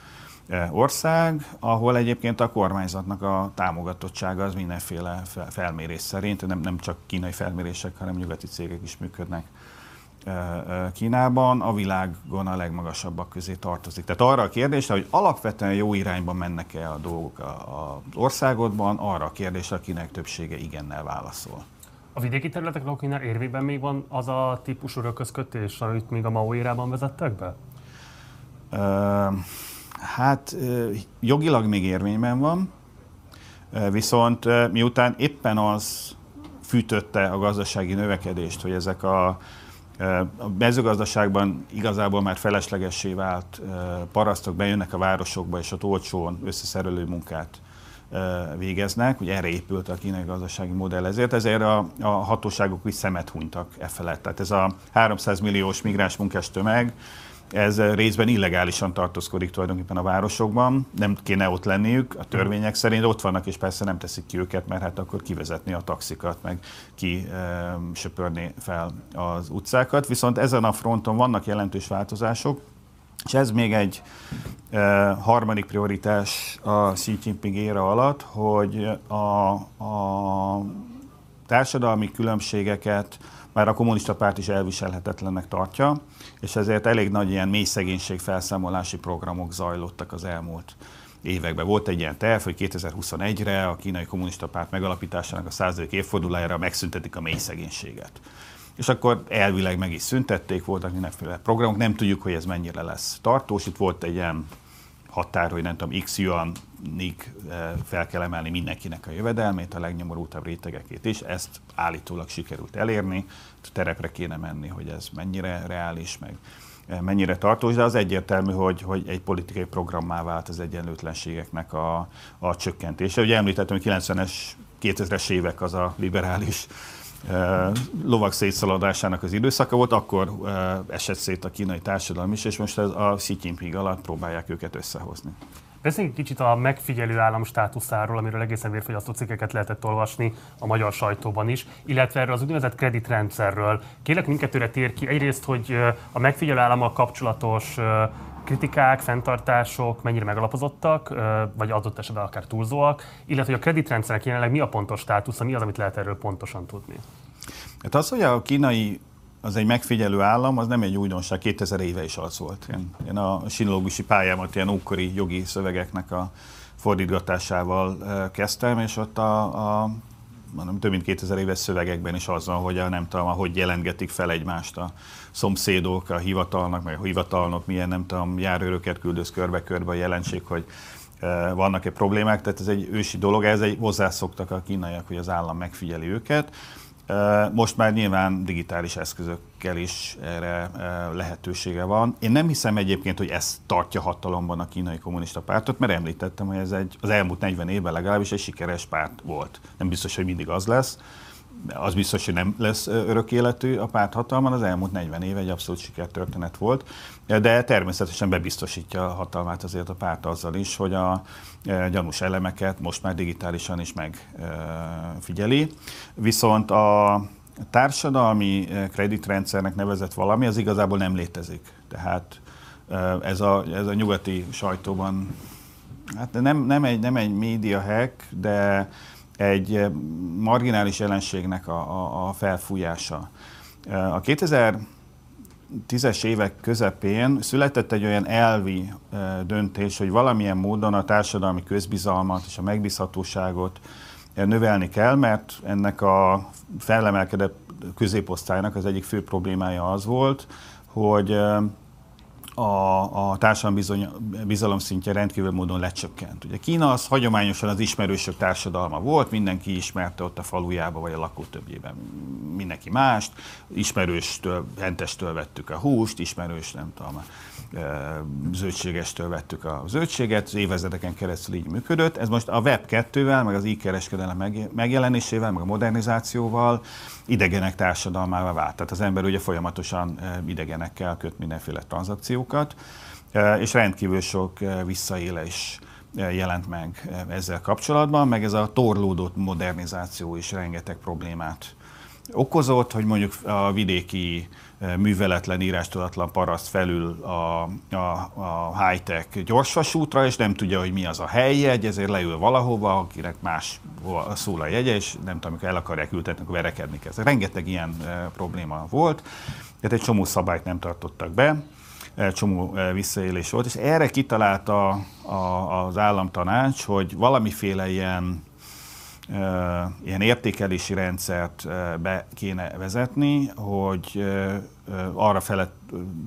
B: ország, ahol egyébként a kormányzatnak a támogatottsága az mindenféle felmérés szerint, nem, nem csak kínai felmérések, hanem nyugati cégek is működnek Kínában, a világon a legmagasabbak közé tartozik. Tehát arra a kérdésre, hogy alapvetően jó irányba mennek-e a dolgok az országodban, arra a kérdésre, akinek többsége igennel válaszol.
A: A vidéki területek lakóinál érvében még van az a típusú röközkötés, amit még a Mao érában vezettek be?
B: Uh, Hát jogilag még érvényben van, viszont miután éppen az fűtötte a gazdasági növekedést, hogy ezek a A mezőgazdaságban igazából már feleslegessé vált parasztok bejönnek a városokba, és ott olcsón összeszerelő munkát végeznek, ugye erre épült a kínai gazdasági modell ezért, ezért a, a hatóságok is szemet hunytak e felett. Tehát ez a 300 milliós migráns munkás tömeg, ez részben illegálisan tartózkodik tulajdonképpen a városokban, nem kéne ott lenniük, a törvények szerint ott vannak, és persze nem teszik ki őket, mert hát akkor kivezetni a taxikat, meg ki söpörni fel az utcákat. Viszont ezen a fronton vannak jelentős változások, és ez még egy e, harmadik prioritás a Xi Jinping éra alatt, hogy a, a társadalmi különbségeket már a kommunista párt is elviselhetetlennek tartja, és ezért elég nagy ilyen mély szegénység felszámolási programok zajlottak az elmúlt években. Volt egy ilyen terv, hogy 2021-re a kínai kommunista párt megalapításának a százalék évfordulójára megszüntetik a mély szegénységet. És akkor elvileg meg is szüntették, voltak mindenféle programok, nem tudjuk, hogy ez mennyire lesz tartós. Itt volt egy ilyen határ, hogy nem tudom, x yuanig eh, fel kell emelni mindenkinek a jövedelmét, a legnyomorultabb rétegekét is. Ezt állítólag sikerült elérni, terepre kéne menni, hogy ez mennyire reális, meg eh, mennyire tartós, de az egyértelmű, hogy, hogy egy politikai programmá vált az egyenlőtlenségeknek a, a csökkentése. Ugye említettem, hogy 90-es, 2000-es évek az a liberális lovak szétszaladásának az időszaka volt, akkor esett szét a kínai társadalom is, és most ez a Xi Jinping alatt próbálják őket összehozni.
A: Beszéljünk kicsit a megfigyelő állam státuszáról, amiről egészen vérfogyasztó cikkeket lehetett olvasni a magyar sajtóban is, illetve erről az úgynevezett kreditrendszerről. Kérlek mindkettőre tér ki. Egyrészt, hogy a megfigyelő állammal kapcsolatos kritikák, fenntartások mennyire megalapozottak, vagy adott esetben akár túlzóak, illetve hogy a kreditrendszernek jelenleg mi a pontos státusza, mi az, amit lehet erről pontosan tudni?
B: Hát az, hogy a kínai az egy megfigyelő állam, az nem egy újdonság, 2000 éve is az volt. Én, én a sinológusi pályámat ilyen ókori jogi szövegeknek a fordítgatásával kezdtem, és ott a, a mondom, több mint 2000 éves szövegekben is az van, hogy a, nem tudom, hogy jelentgetik fel egymást a szomszédok, a hivatalnak, meg a hivatalnok milyen, nem tudom, járőröket küldöz körbe-körbe a jelenség, hogy vannak-e problémák, tehát ez egy ősi dolog, ez egy hozzászoktak a kínaiak, hogy az állam megfigyeli őket. Most már nyilván digitális eszközökkel is erre lehetősége van. Én nem hiszem egyébként, hogy ez tartja hatalomban a kínai kommunista pártot, mert említettem, hogy ez egy, az elmúlt 40 évben legalábbis egy sikeres párt volt. Nem biztos, hogy mindig az lesz az biztos, hogy nem lesz örök életű a párt hatalman, az elmúlt 40 év egy abszolút sikertörténet volt, de természetesen bebiztosítja a hatalmát azért a párt azzal is, hogy a gyanús elemeket most már digitálisan is megfigyeli. Viszont a társadalmi kreditrendszernek nevezett valami, az igazából nem létezik. Tehát ez a, ez a nyugati sajtóban, hát nem, nem, egy, nem egy média hack, de egy eh, marginális jelenségnek a, a, a felfújása. Eh, a 2010-es évek közepén született egy olyan elvi eh, döntés, hogy valamilyen módon a társadalmi közbizalmat és a megbízhatóságot növelni kell, mert ennek a felemelkedett középosztálynak az egyik fő problémája az volt, hogy a, a társadalmi bizony, bizalom szintje rendkívül módon lecsökkent. Ugye Kína az hagyományosan az ismerősök társadalma volt, mindenki ismerte ott a falujába vagy a lakótöbjében mindenki mást, ismerőstől, hentestől vettük a húst, ismerős, nem tudom, zöldségestől vettük a zöldséget, évezredeken keresztül így működött. Ez most a Web 2-vel, meg az e-kereskedelem megjelenésével, meg a modernizációval idegenek társadalmává vált. Tehát az ember ugye folyamatosan idegenekkel köt mindenféle tranzakciókat, és rendkívül sok visszaélés jelent meg ezzel kapcsolatban, meg ez a torlódott modernizáció is rengeteg problémát okozott, hogy mondjuk a vidéki műveletlen, írástudatlan paraszt felül a, a, a high-tech gyorsvasútra, és nem tudja, hogy mi az a helyjegy, ezért leül valahova, akinek más szól a jegye, és nem tudom, amikor el akarják ültetni, akkor verekedni kezd. Rengeteg ilyen probléma volt, tehát egy csomó szabályt nem tartottak be, csomó visszaélés volt, és erre kitalálta a, az államtanács, hogy valamiféle ilyen ilyen értékelési rendszert be kéne vezetni, hogy arra felett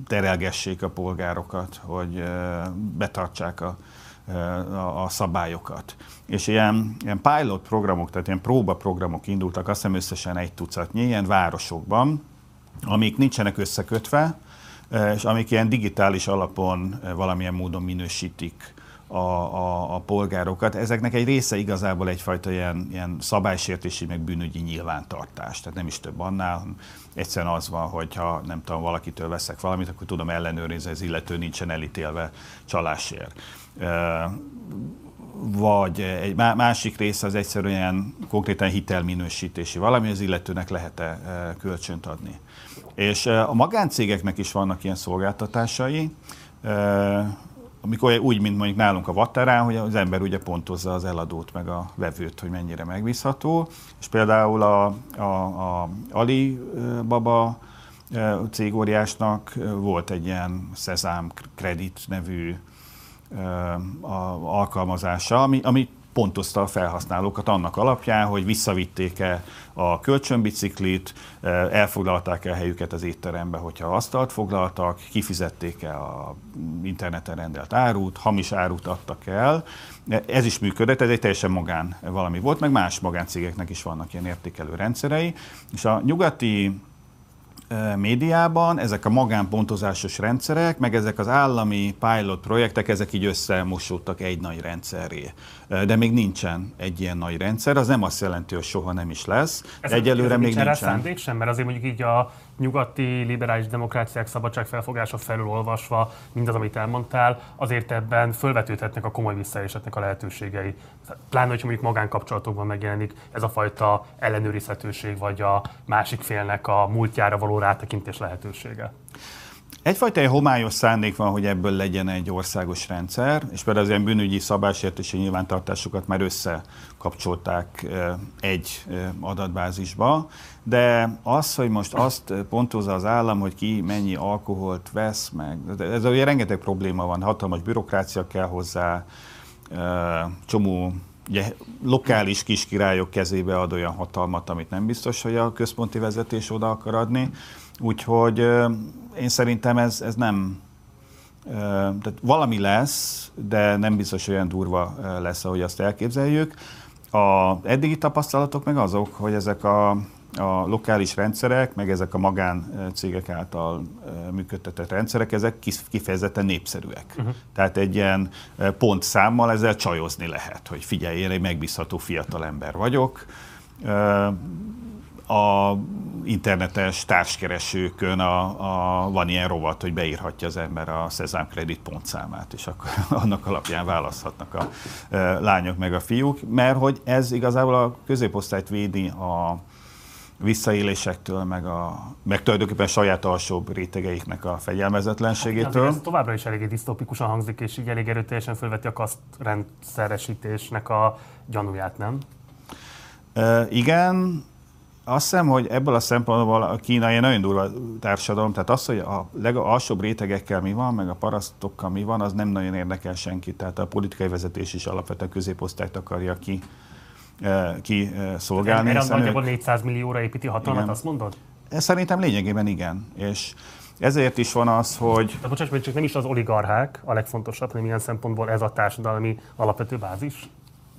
B: terelgessék a polgárokat, hogy betartsák a, a, szabályokat. És ilyen, ilyen pilot programok, tehát ilyen próbaprogramok indultak, azt hiszem összesen egy tucatnyi, ilyen városokban, amik nincsenek összekötve, és amik ilyen digitális alapon valamilyen módon minősítik a, a, a polgárokat. Ezeknek egy része igazából egyfajta ilyen, ilyen szabálysértési, meg bűnügyi nyilvántartás. Tehát nem is több annál. Egyszerűen az van, hogy ha nem tudom, valakitől veszek valamit, akkor tudom ellenőrizni, az illető nincsen elítélve csalásért. Vagy egy másik része az egyszerűen konkrétan hitelminősítési valami, az illetőnek lehet-e kölcsönt adni. És a magáncégeknek is vannak ilyen szolgáltatásai, amikor úgy, mint mondjuk nálunk a Vatterán, hogy az ember ugye pontozza az eladót meg a vevőt, hogy mennyire megbízható, és például a, a, a Alibaba cégóriásnak volt egy ilyen Sezám Credit nevű alkalmazása, ami, ami pontozta a felhasználókat annak alapján, hogy visszavitték-e a kölcsönbiciklit, elfoglalták-e a helyüket az étterembe, hogyha asztalt foglaltak, kifizették-e a interneten rendelt árut, hamis árut adtak el. Ez is működött, ez egy teljesen magán valami volt, meg más magáncégeknek is vannak ilyen értékelő rendszerei. És a nyugati médiában ezek a magánpontozásos rendszerek, meg ezek az állami pilot projektek, ezek így összemosódtak egy nagy rendszerré. De még nincsen egy ilyen nagy rendszer, az nem azt jelenti, hogy soha nem is lesz.
A: Ez Egyelőre még nincsen. szándék sem, mert azért mondjuk így a nyugati liberális demokráciák szabadságfelfogása felül olvasva, mindaz, amit elmondtál, azért ebben fölvetődhetnek a komoly visszaésetnek a lehetőségei. Pláne, hogyha mondjuk magánkapcsolatokban megjelenik ez a fajta ellenőrizhetőség, vagy a másik félnek a múltjára való rátekintés lehetősége.
B: Egyfajta egy homályos szándék van, hogy ebből legyen egy országos rendszer, és például az ilyen bűnügyi szabásértési nyilvántartásokat már összekapcsolták egy adatbázisba, de az, hogy most azt pontozza az állam, hogy ki mennyi alkoholt vesz meg, ez ugye rengeteg probléma van, hatalmas bürokrácia kell hozzá, csomó ugye, lokális kiskirályok kezébe ad olyan hatalmat, amit nem biztos, hogy a központi vezetés oda akar adni. Úgyhogy én szerintem ez, ez nem, tehát valami lesz, de nem biztos olyan durva lesz, ahogy azt elképzeljük. A eddigi tapasztalatok meg azok, hogy ezek a, a lokális rendszerek, meg ezek a magáncégek által működtetett rendszerek, ezek kifejezetten népszerűek. Uh-huh. Tehát egy ilyen pontszámmal ezzel csajozni lehet, hogy figyelj, én egy megbízható fiatal ember vagyok, a internetes társkeresőkön a, a, van ilyen rovat, hogy beírhatja az ember a Szezám Credit pontszámát, és akkor annak alapján választhatnak a e, lányok meg a fiúk, mert hogy ez igazából a középosztályt védi a visszaélésektől, meg, a, meg tulajdonképpen saját alsóbb rétegeiknek a fegyelmezetlenségétől. Hát,
A: ez továbbra is eléggé disztopikusan hangzik, és így elég erőteljesen felveti a kasztrendszeresítésnek a gyanúját, nem?
B: E, igen, azt hiszem, hogy ebből a szempontból a Kína egy nagyon durva társadalom, tehát az, hogy a legalsóbb rétegekkel mi van, meg a parasztokkal mi van, az nem nagyon érdekel senki. Tehát a politikai vezetés is alapvetően középosztályt akarja ki, eh, ki eh, szolgálni.
A: Erre nagyjából 400 millióra építi hatalmat, igen. azt mondod?
B: Ez szerintem lényegében igen. És ezért is van az, hogy...
A: Tehát bocsáss, csak nem is az oligarchák a legfontosabb, hanem ilyen szempontból ez a társadalmi alapvető bázis?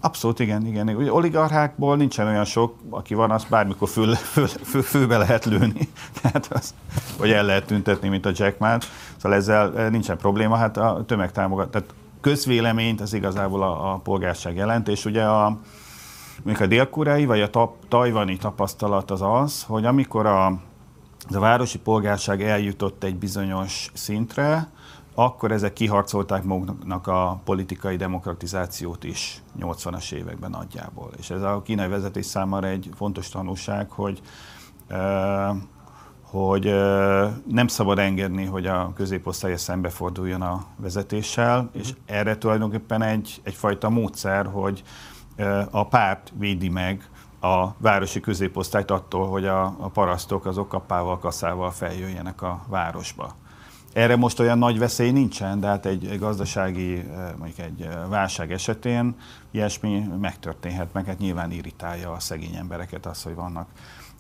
B: Abszolút, igen, igen. Ugye oligarchákból nincsen olyan sok, aki van, azt bármikor föl, föl, föl, főbe lehet lőni, tehát az, vagy el lehet tüntetni, mint a Jack Ma. Szóval ezzel eh, nincsen probléma, hát a tömegtámogat, tehát közvéleményt az igazából a, a polgárság jelent, és ugye a, mondjuk a dél vagy a tap, tajvani tapasztalat az az, hogy amikor a, a városi polgárság eljutott egy bizonyos szintre, akkor ezek kiharcolták maguknak a politikai demokratizációt is 80-as években nagyjából. És ez a kínai vezetés számára egy fontos tanulság, hogy hogy nem szabad engedni, hogy a középosztálya szembeforduljon a vezetéssel, és erre tulajdonképpen egy, egyfajta módszer, hogy a párt védi meg a városi középosztályt attól, hogy a, a parasztok azok kapával, kaszával feljöjjenek a városba. Erre most olyan nagy veszély nincsen, de hát egy, gazdasági, eh, mondjuk egy eh, válság esetén ilyesmi megtörténhet, meg hát nyilván irritálja a szegény embereket az, hogy vannak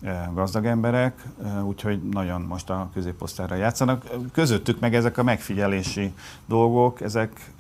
B: eh, gazdag emberek, úgyhogy nagyon most a középosztályra játszanak. Közöttük meg ezek a megfigyelési dolgok, ezek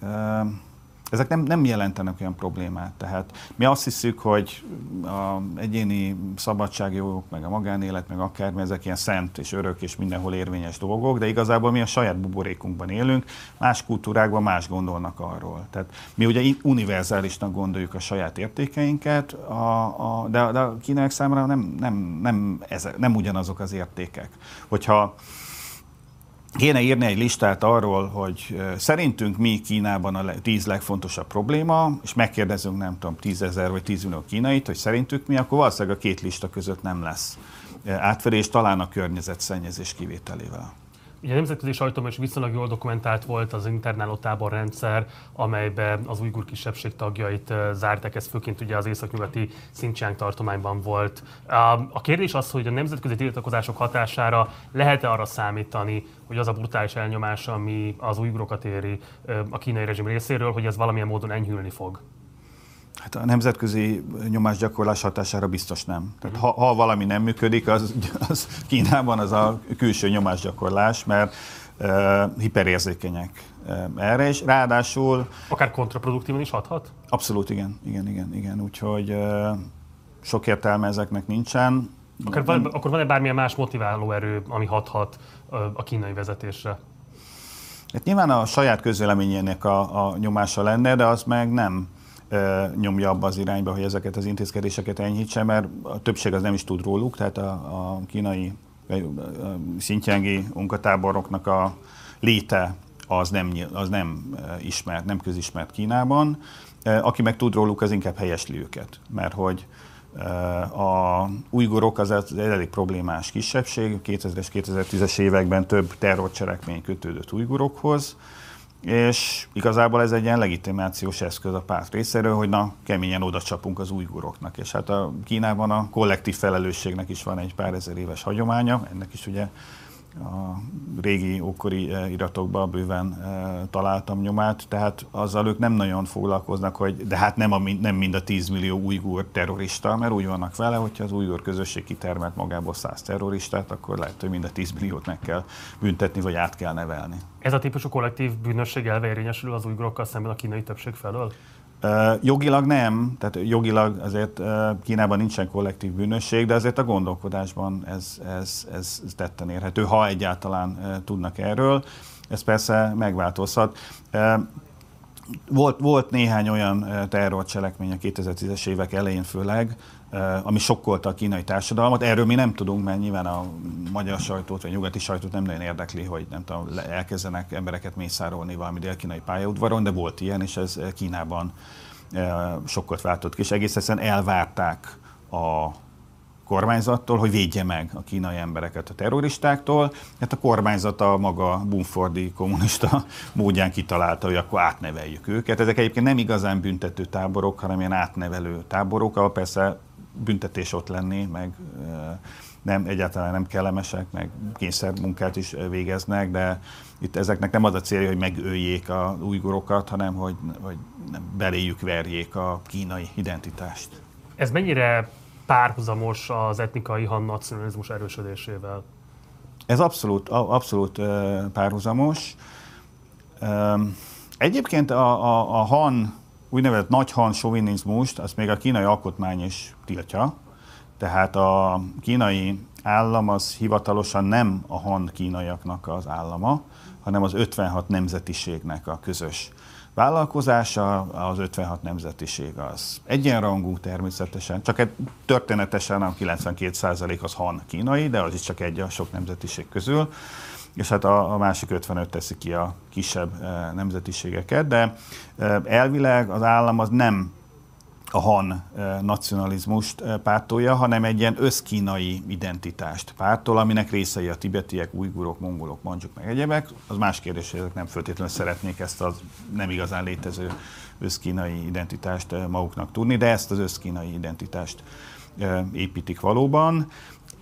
B: ezek nem, nem jelentenek olyan problémát. Tehát mi azt hiszük, hogy a egyéni szabadságjogok, meg a magánélet, meg akármi, ezek ilyen szent és örök és mindenhol érvényes dolgok, de igazából mi a saját buborékunkban élünk, más kultúrákban más gondolnak arról. Tehát mi ugye univerzálisnak gondoljuk a saját értékeinket, a, a, de, de a kínaiak számára nem, nem, nem, ez, nem ugyanazok az értékek. Hogyha kéne írni egy listát arról, hogy szerintünk mi Kínában a tíz legfontosabb probléma, és megkérdezünk, nem tudom, tízezer vagy tíz millió kínait, hogy szerintük mi, akkor valószínűleg a két lista között nem lesz átverés, talán a környezetszennyezés kivételével.
A: Ugye a nemzetközi sajtóban is viszonylag jól dokumentált volt az internáló táborrendszer, amelybe az ujgur kisebbség tagjait zárták, ez főként ugye az északnyugati Xinjiang tartományban volt. A kérdés az, hogy a nemzetközi tiltakozások hatására lehet-e arra számítani, hogy az a brutális elnyomás, ami az ujgurokat éri a kínai rezsim részéről, hogy ez valamilyen módon enyhülni fog?
B: Hát a nemzetközi nyomásgyakorlás hatására biztos nem. Tehát ha, ha valami nem működik, az, az Kínában az a külső nyomásgyakorlás, mert uh, hiperérzékenyek uh, erre, és ráadásul...
A: Akár kontraproduktívan is hathat?
B: Abszolút igen, igen, igen, igen. Úgyhogy uh, sok értelme ezeknek nincsen.
A: Akár van, akkor van-e bármilyen más motiváló erő, ami hathat a kínai vezetésre?
B: Hát nyilván a saját közvéleményének a, a nyomása lenne, de az meg nem nyomja abba az irányba, hogy ezeket az intézkedéseket enyhítse, mert a többség az nem is tud róluk, tehát a, a kínai szintjángi munkatáboroknak a léte az nem, az nem ismert, nem közismert Kínában. Aki meg tud róluk, az inkább helyesli őket, mert hogy a ujgurok az elég problémás kisebbség, 2000-es, 2010-es években több terrorcselekmény kötődött ujgurokhoz, és igazából ez egy ilyen legitimációs eszköz a párt részéről, hogy na, keményen oda csapunk az újguroknak. És hát a Kínában a kollektív felelősségnek is van egy pár ezer éves hagyománya, ennek is ugye a régi ókori eh, iratokban bőven e, találtam nyomát, tehát azzal ők nem nagyon foglalkoznak, hogy de hát nem, a, nem mind a 10 millió újgur terrorista, mert úgy vannak vele, hogyha az újgur közösség kitermelt magából 100 terroristát, akkor lehet, hogy mind a 10 milliót meg kell büntetni, vagy át kell nevelni.
A: Ez a típusú kollektív bűnösség elve érvényesül az újgurokkal szemben a kínai többség felől?
B: Jogilag nem, tehát jogilag azért Kínában nincsen kollektív bűnösség, de azért a gondolkodásban ez, ez, ez tetten érhető, ha egyáltalán tudnak erről. Ez persze megváltozhat. Volt, volt néhány olyan terrorcselekmény a 2010-es évek elején főleg, ami sokkolta a kínai társadalmat. Erről mi nem tudunk, mert nyilván a magyar sajtót vagy a nyugati sajtót nem nagyon érdekli, hogy nem tudom, elkezdenek embereket mészárolni valami dél-kínai pályaudvaron, de volt ilyen, és ez Kínában sokkot váltott ki, és egész egyszerűen elvárták a kormányzattól, hogy védje meg a kínai embereket a terroristáktól. Hát a kormányzat a maga Bumfordi kommunista módján kitalálta, hogy akkor átneveljük őket. Ezek egyébként nem igazán büntető táborok, hanem ilyen átnevelő táborok, ahol persze büntetés ott lenni, meg nem, egyáltalán nem kellemesek, meg kényszermunkát is végeznek, de itt ezeknek nem az a célja, hogy megöljék a újgorokat, hanem hogy, hogy beléjük verjék a kínai identitást.
A: Ez mennyire párhuzamos az etnikai han nacionalizmus erősödésével?
B: Ez abszolút, abszolút párhuzamos. Egyébként a, a, a han, úgynevezett nagy han sovinizmust, azt még a kínai alkotmány is tiltja. Tehát a kínai állam az hivatalosan nem a han kínaiaknak az állama, hanem az 56 nemzetiségnek a közös vállalkozása, az 56 nemzetiség az egyenrangú természetesen, csak egy történetesen a 92% az han kínai, de az is csak egy a sok nemzetiség közül, és hát a, a másik 55 teszi ki a kisebb e, nemzetiségeket, de e, elvileg az állam az nem a han nacionalizmust pártolja, hanem egy ilyen összkínai identitást pártol, aminek részei a tibetiek, ujgurok, mongolok, mancsuk meg egyebek. Az más kérdés, hogy ezek nem feltétlenül szeretnék ezt az nem igazán létező összkínai identitást maguknak tudni, de ezt az összkínai identitást építik valóban.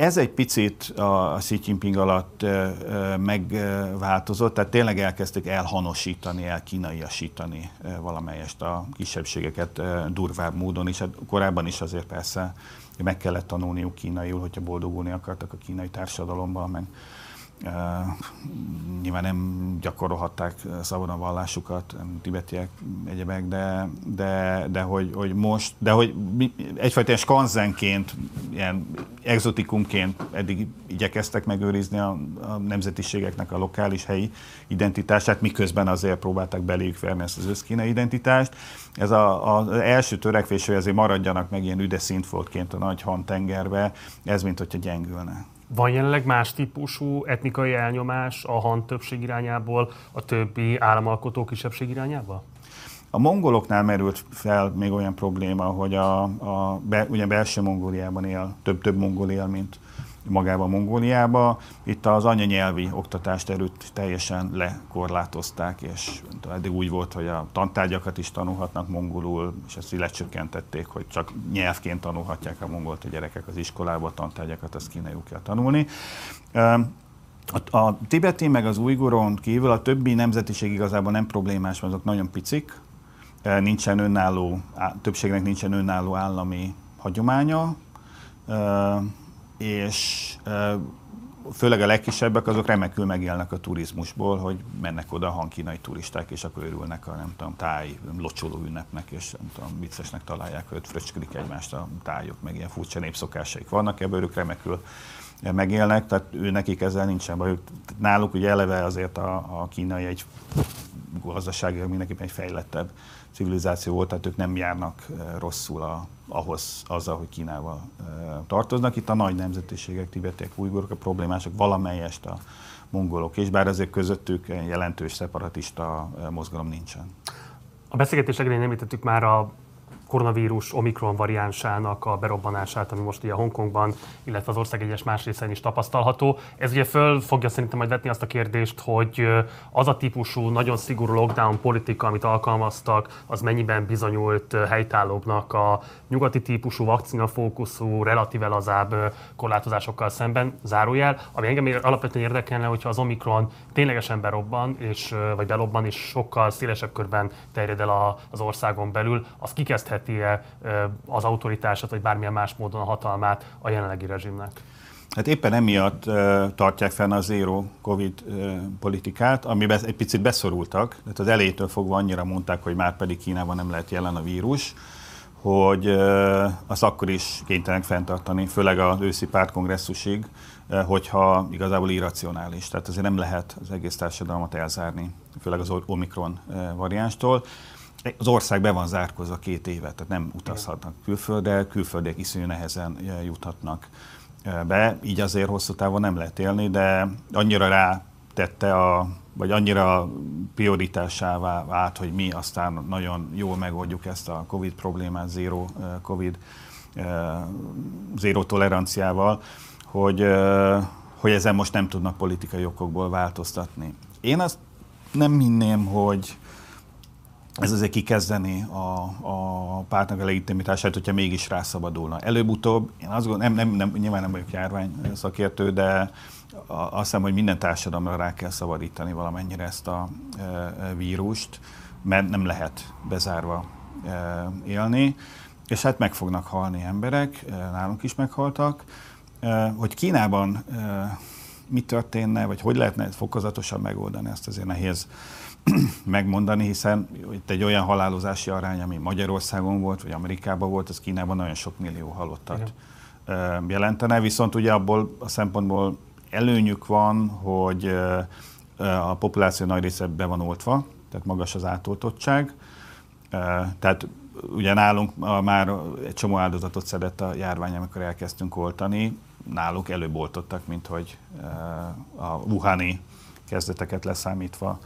B: Ez egy picit a Xi Jinping alatt megváltozott, tehát tényleg elkezdték elhanosítani, elkínaiasítani valamelyest a kisebbségeket durvább módon is. Hát korábban is azért persze meg kellett tanulniuk kínaiul, hogyha boldogulni akartak a kínai társadalomban, meg nyilván nem gyakorolhatták szabadon vallásukat, tibetiek, egyebek, de, de, de hogy, hogy most, de hogy egyfajta skanzenként, ilyen exotikumként eddig igyekeztek megőrizni a, a nemzetiségeknek a lokális helyi identitását, miközben azért próbálták beléjük verni ezt az összkínai identitást. Ez a, a, az első törekvés, hogy azért maradjanak meg ilyen üde szintfoltként a nagy Han tengerbe, ez mint hogyha gyengülne.
A: Van jelenleg más típusú etnikai elnyomás a han többség irányából a többi államalkotó kisebbség irányába?
B: A mongoloknál merült fel még olyan probléma, hogy a, a be, ugye belső Mongóliában él, több, több mongol él, mint magában Mongóliába. Itt az anyanyelvi oktatást erőt teljesen lekorlátozták, és eddig úgy volt, hogy a tantárgyakat is tanulhatnak mongolul, és ezt lecsökkentették, hogy csak nyelvként tanulhatják a mongolt a gyerekek az iskolába, a tantárgyakat azt kínaiul kell tanulni. A, a tibeti meg az ujguron kívül a többi nemzetiség igazából nem problémás, mert azok nagyon picik, nincsen önálló, többségnek nincsen önálló állami hagyománya, és főleg a legkisebbek azok remekül megélnek a turizmusból, hogy mennek oda a hankínai turisták, és akkor örülnek a nem tudom, táj locsoló ünnepnek, és nem tudom, viccesnek találják, hogy fröcsködik egymást a tájok, meg ilyen furcsa népszokásaik vannak, ebből ők remekül megélnek, tehát ő nekik ezzel nincsen baj. Náluk ugye eleve azért a, a kínai egy gazdaságilag mindenképpen egy fejlettebb civilizáció volt, tehát ők nem járnak rosszul a, ahhoz, azzal, hogy Kínával tartoznak. Itt a nagy nemzetiségek, tibetiek, ujgurok, a problémások valamelyest a mongolok, és bár azért közöttük jelentős szeparatista mozgalom nincsen.
A: A beszélgetés elején említettük már a koronavírus omikron variánsának a berobbanását, ami most ugye Hongkongban, illetve az ország egyes más részein is tapasztalható. Ez ugye föl fogja szerintem majd vetni azt a kérdést, hogy az a típusú nagyon szigorú lockdown politika, amit alkalmaztak, az mennyiben bizonyult helytállóbbnak a nyugati típusú vakcina fókuszú, relatíve lazább korlátozásokkal szemben, zárójel, ami engem alapvetően érdekelne, hogyha az Omikron ténylegesen berobban, és, vagy belobban, és sokkal szélesebb körben terjed el az országon belül, az kikezdheti-e az autoritását, vagy bármilyen más módon a hatalmát a jelenlegi rezsimnek?
B: Hát éppen emiatt uh, tartják fenn a zero covid uh, politikát, amiben egy picit beszorultak. Tehát az elejétől fogva annyira mondták, hogy már pedig Kínában nem lehet jelen a vírus, hogy az akkor is kénytelenek fenntartani, főleg az őszi pártkongresszusig, hogyha igazából irracionális. Tehát azért nem lehet az egész társadalmat elzárni, főleg az Omikron variánstól. Az ország be van zárkozva két éve, tehát nem utazhatnak külföldre, külföldiek iszonyú nehezen juthatnak be, így azért hosszú távon nem lehet élni, de annyira rá tette a vagy annyira prioritásává vált, hogy mi aztán nagyon jól megoldjuk ezt a Covid problémát, zero Covid, zero toleranciával, hogy, hogy ezen most nem tudnak politikai okokból változtatni. Én azt nem hinném, hogy ez azért kikezdeni a, a pártnak a legitimitását, hogyha mégis rászabadulna. Előbb-utóbb, én azt gondolom, nem, nem, nem, nyilván nem vagyok járvány szakértő, de azt hiszem, hogy minden társadalomra rá kell szabadítani valamennyire ezt a e, vírust, mert nem lehet bezárva e, élni, és hát meg fognak halni emberek, e, nálunk is meghaltak. Hogy Kínában mi történne, vagy hogy lehetne fokozatosan megoldani, ezt azért nehéz megmondani, hiszen itt egy olyan halálozási arány, ami Magyarországon volt, vagy Amerikában volt, az Kínában nagyon sok millió halottat Igen. jelentene, viszont ugye abból a szempontból előnyük van, hogy a populáció nagy része be van oltva, tehát magas az átoltottság. Tehát ugye nálunk már egy csomó áldozatot szedett a járvány, amikor elkezdtünk oltani. Náluk előbb oltottak, mint hogy a Wuhani kezdeteket leszámítva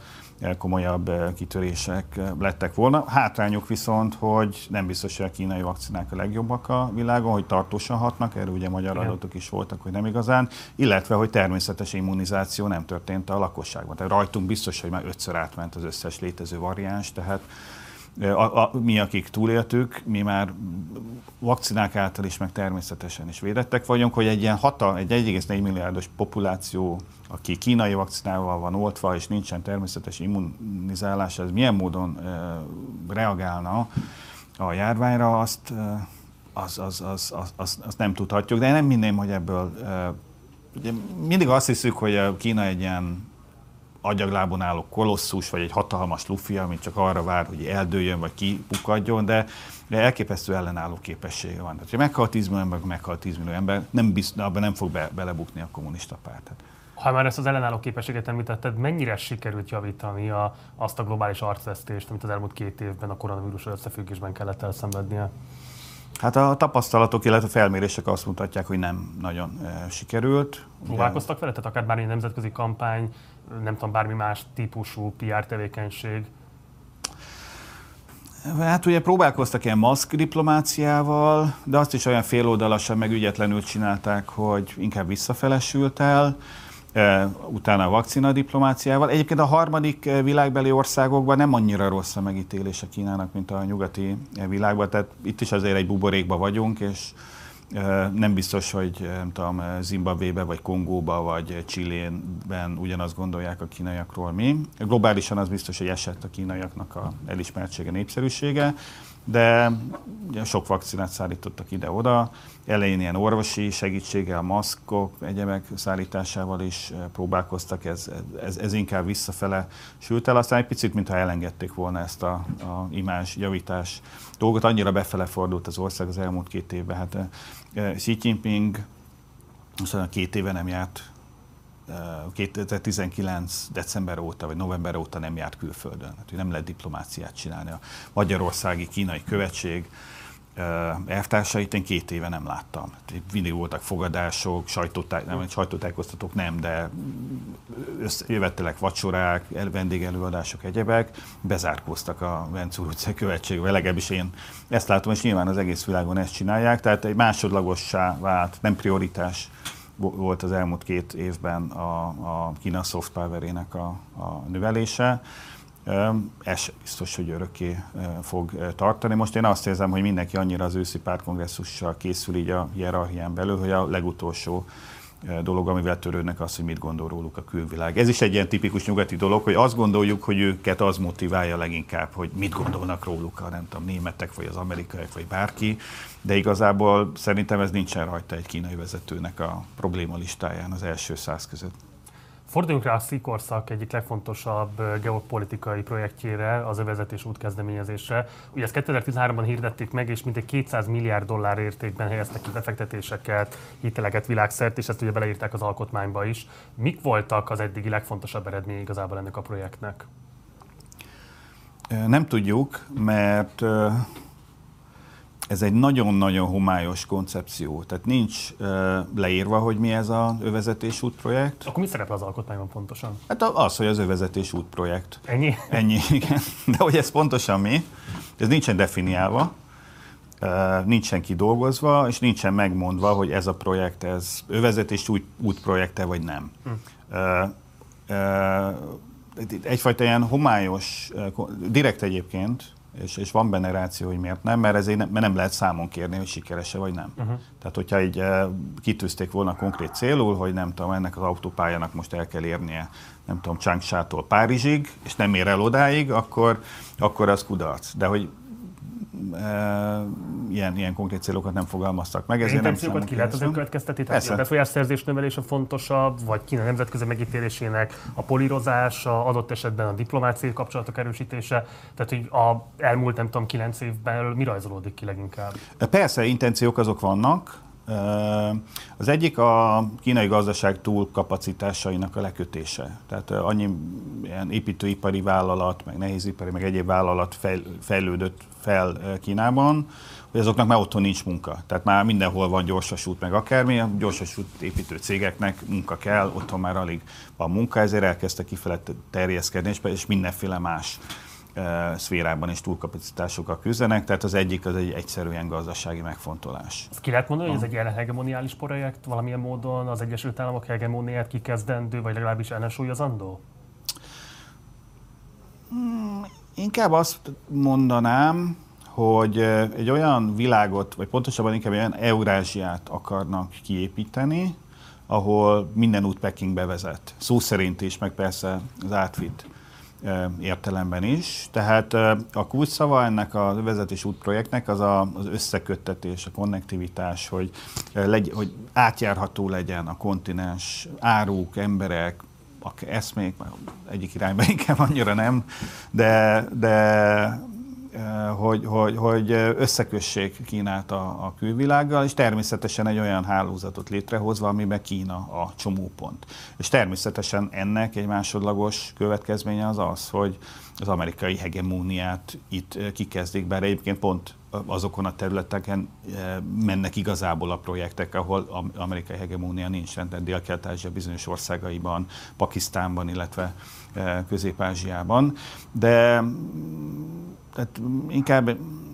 B: komolyabb eh, kitörések eh, lettek volna. Hátrányok viszont, hogy nem biztos, hogy a kínai vakcinák a legjobbak a világon, hogy tartósan hatnak, erről ugye magyar Igen. adatok is voltak, hogy nem igazán, illetve, hogy természetes immunizáció nem történt a lakosságban. Tehát rajtunk biztos, hogy már ötször átment az összes létező variáns, tehát a, a, mi, akik túléltük, mi már vakcinák által is, meg természetesen is védettek vagyunk, hogy egy ilyen hata, egy 1,4 milliárdos populáció, aki kínai vakcinával van oltva, és nincsen természetes immunizálás, ez milyen módon e, reagálna a járványra, azt, e, az, az, az, az, az, az nem tudhatjuk, de én nem hinném, hogy ebből e, ugye mindig azt hiszük, hogy a Kína egy ilyen agyaglábon álló kolosszus, vagy egy hatalmas lufi, ami csak arra vár, hogy eldőjön, vagy kipukadjon, de, de elképesztő ellenálló képessége van. Tehát, ha meghal 10 millió ember, meghal 10 millió ember, nem bizt, abban nem fog be, belebukni a kommunista párt.
A: Ha már ezt az ellenálló képességet említetted, mennyire sikerült javítani a, azt a globális arcvesztést, amit az elmúlt két évben a koronavírus összefüggésben kellett elszenvednie?
B: Hát a tapasztalatok, illetve a felmérések azt mutatják, hogy nem nagyon e, sikerült.
A: Próbálkoztak vele? Tehát akár bármi nemzetközi kampány, nem tudom, bármi más típusú PR tevékenység?
B: Hát ugye próbálkoztak ilyen maszk diplomáciával, de azt is olyan féloldalasan, meg ügyetlenül csinálták, hogy inkább visszafelesült el utána a vakcina diplomáciával. Egyébként a harmadik világbeli országokban nem annyira rossz a megítélés a Kínának, mint a nyugati világban, tehát itt is azért egy buborékban vagyunk, és nem biztos, hogy nem tudom, Zimbabvébe, vagy Kongóba, vagy Csillénben ugyanazt gondolják a kínaiakról mi. Globálisan az biztos, hogy esett a kínaiaknak a elismertsége, népszerűsége de ugye sok vakcinát szállítottak ide-oda. Elején ilyen orvosi segítséggel, maszkok, egyebek szállításával is próbálkoztak, ez, ez, ez inkább visszafele sült el. Aztán egy picit, mintha elengedték volna ezt a, a imás javítás dolgot. Annyira befele fordult az ország az elmúlt két évben. Hát Xi Jinping aztán két éve nem járt 2019. december óta, vagy november óta nem járt külföldön. Hát, nem lehet diplomáciát csinálni. A magyarországi kínai követség elvtársait én két éve nem láttam. Mindig voltak fogadások, sajtótáj, nem, sajtótájékoztatók nem, de jövettelek vacsorák, vendégelőadások, egyebek, bezárkóztak a Vencúr utcai követségbe, legalábbis én ezt látom, és nyilván az egész világon ezt csinálják, tehát egy másodlagossá vált, nem prioritás volt az elmúlt két évben a, a Kína soft power-ének a, a növelése. Ez biztos, hogy örökké fog tartani. Most én azt érzem, hogy mindenki annyira az őszi pártkongresszussal készül így a hierarchián belül, hogy a legutolsó dolog, amivel törődnek az, hogy mit gondol róluk a külvilág. Ez is egy ilyen tipikus nyugati dolog, hogy azt gondoljuk, hogy őket az motiválja leginkább, hogy mit gondolnak róluk a nem tudom, németek, vagy az amerikaiak, vagy bárki, de igazából szerintem ez nincsen rajta egy kínai vezetőnek a probléma listáján az első száz között.
A: Forduljunk rá a Szikorszak egyik legfontosabb geopolitikai projektjére, az övezetés útkezdeményezésre. Ugye ezt 2013-ban hirdették meg, és mintegy 200 milliárd dollár értékben helyeztek ki befektetéseket, hiteleket világszert, és ezt ugye beleírták az alkotmányba is. Mik voltak az eddigi legfontosabb eredmény igazából ennek a projektnek?
B: Nem tudjuk, mert ez egy nagyon-nagyon homályos koncepció, tehát nincs uh, leírva, hogy mi ez az övezetés útprojekt.
A: Akkor mi szerepel az alkotmányban pontosan?
B: Hát az, hogy az övezetés útprojekt.
A: Ennyi?
B: Ennyi, igen. De hogy ez pontosan mi, ez nincsen definiálva, uh, nincsen kidolgozva, és nincsen megmondva, hogy ez a projekt, ez övezetés út, útprojekte, vagy nem. Hm. Uh, uh, egyfajta ilyen homályos, direkt egyébként, és, és van benne ráció, hogy miért nem, mert ezért nem, mert nem lehet számon kérni, hogy sikeres-e vagy nem. Uh-huh. Tehát, hogyha így uh, kitűzték volna konkrét célul, hogy nem tudom, ennek az autópályának most el kell érnie, nem tudom, Csángsától Párizsig, és nem ér el odáig, akkor, akkor az kudarc. De hogy ilyen, ilyen konkrét célokat nem fogalmaztak meg.
A: Ezért nem célokat ki lehet azért következtetni? Tehát a befolyásszerzés növelése fontosabb, vagy Kína nemzetközi megítélésének a polírozása, adott esetben a diplomáciai kapcsolatok erősítése. Tehát, hogy a elmúlt, nem tudom, kilenc évben mi rajzolódik ki leginkább?
B: Persze, intenciók azok vannak, az egyik a kínai gazdaság túlkapacitásainak a lekötése. Tehát annyi ilyen építőipari vállalat, meg nehézipari, meg egyéb vállalat fejlődött fel Kínában, hogy azoknak már otthon nincs munka. Tehát már mindenhol van gyorsasút, meg akármi, a gyorsasút építő cégeknek munka kell, otthon már alig van munka, ezért elkezdtek kifele terjeszkedni, és mindenféle más szférában is túlkapacitásokkal küzdenek, tehát az egyik az egy egyszerűen gazdasági megfontolás.
A: Ezt ki lehet mondani, hogy ez egy jelen hegemoniális projekt, valamilyen módon az Egyesült Államok hegemóniát kikezdendő, vagy legalábbis ellensúlyozandó?
B: Hmm, inkább azt mondanám, hogy egy olyan világot, vagy pontosabban inkább olyan Eurázsiát akarnak kiépíteni, ahol minden út Pekingbe vezet. Szó szerint is, meg persze az átvitt értelemben is. Tehát a kulcsszava ennek a vezetés útprojektnek az a, az összeköttetés, a konnektivitás, hogy, legy, hogy átjárható legyen a kontinens, áruk, emberek, eszmék, egyik irányba inkább annyira nem, de, de hogy, hogy, hogy összekössék Kínát a, a külvilággal, és természetesen egy olyan hálózatot létrehozva, amiben Kína a csomópont. És természetesen ennek egy másodlagos következménye az az, hogy az amerikai hegemóniát itt kikezdik, bár egyébként pont azokon a területeken mennek igazából a projektek, ahol amerikai hegemónia nincs, tehát Dél-Kelet-Ázsia bizonyos országaiban, Pakisztánban, illetve Közép-Ázsiában. De tehát inkább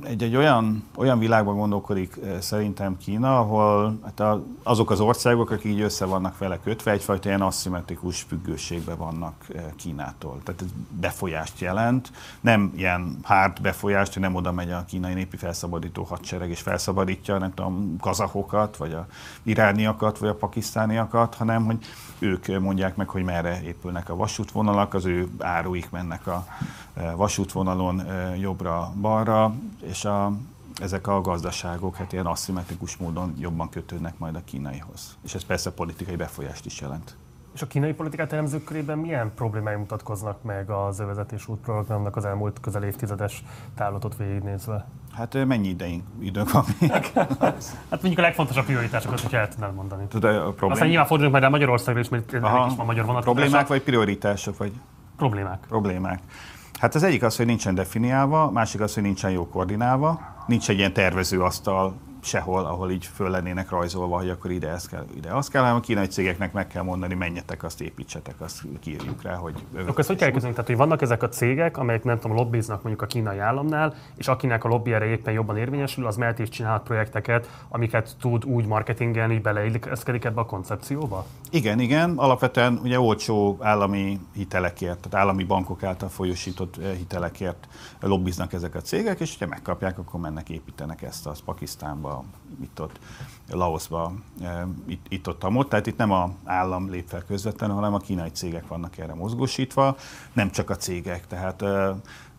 B: egy, egy olyan, olyan világban gondolkodik eh, szerintem Kína, ahol hát a, azok az országok, akik így össze vannak vele kötve, egyfajta ilyen aszimmetrikus függőségben vannak eh, Kínától. Tehát ez befolyást jelent, nem ilyen hard befolyást, hogy nem oda megy a kínai népi felszabadító hadsereg és felszabadítja, nem tudom, kazahokat, vagy a irániakat, vagy a pakisztániakat, hanem hogy ők mondják meg, hogy merre épülnek a vasútvonalak, az ő áruik mennek a eh, vasútvonalon jobbra-balra, és a, ezek a gazdaságok hát ilyen aszimmetrikus módon jobban kötődnek majd a kínaihoz. És ez persze politikai befolyást is jelent.
A: És a kínai politikát elemzők körében milyen problémái mutatkoznak meg az övezetés útprogramnak az elmúlt közel évtizedes távlatot végignézve?
B: Hát mennyi idején, időnk van még?
A: hát mondjuk a legfontosabb prioritásokat, hogyha el tudnál mondani.
B: Tud, a problém...
A: Aztán nyilván fordulunk majd el Magyarországra is, mert Aha, is van magyar vonatkozás.
B: Problémák vagy prioritások? Vagy...
A: Problémák.
B: Problémák. Hát az egyik az, hogy nincsen definiálva, másik az, hogy nincsen jó koordinálva, nincs egy ilyen tervező asztal sehol, ahol így föl lennének rajzolva, hogy akkor ide ez kell, ide az kell, hanem a kínai cégeknek meg kell mondani, menjetek, azt építsetek, azt kiírjuk rá, hogy...
A: Akkor ezt hogy kell közünk? Tehát, hogy vannak ezek a cégek, amelyek nem tudom, lobbiznak mondjuk a kínai államnál, és akinek a lobby erre éppen jobban érvényesül, az mehet és csinálhat projekteket, amiket tud úgy marketingelni, beleilleszkedik ebbe a koncepcióba?
B: Igen, igen. Alapvetően ugye olcsó állami hitelekért, tehát állami bankok által folyosított eh, hitelekért lobbiznak ezek a cégek, és ha megkapják, akkor mennek, építenek ezt az Pakisztánba, itt ott Laoszba, e, itt, itt ott, ott. Tehát itt nem a állam lép fel közvetlenül, hanem a kínai cégek vannak erre mozgósítva, nem csak a cégek. Tehát e,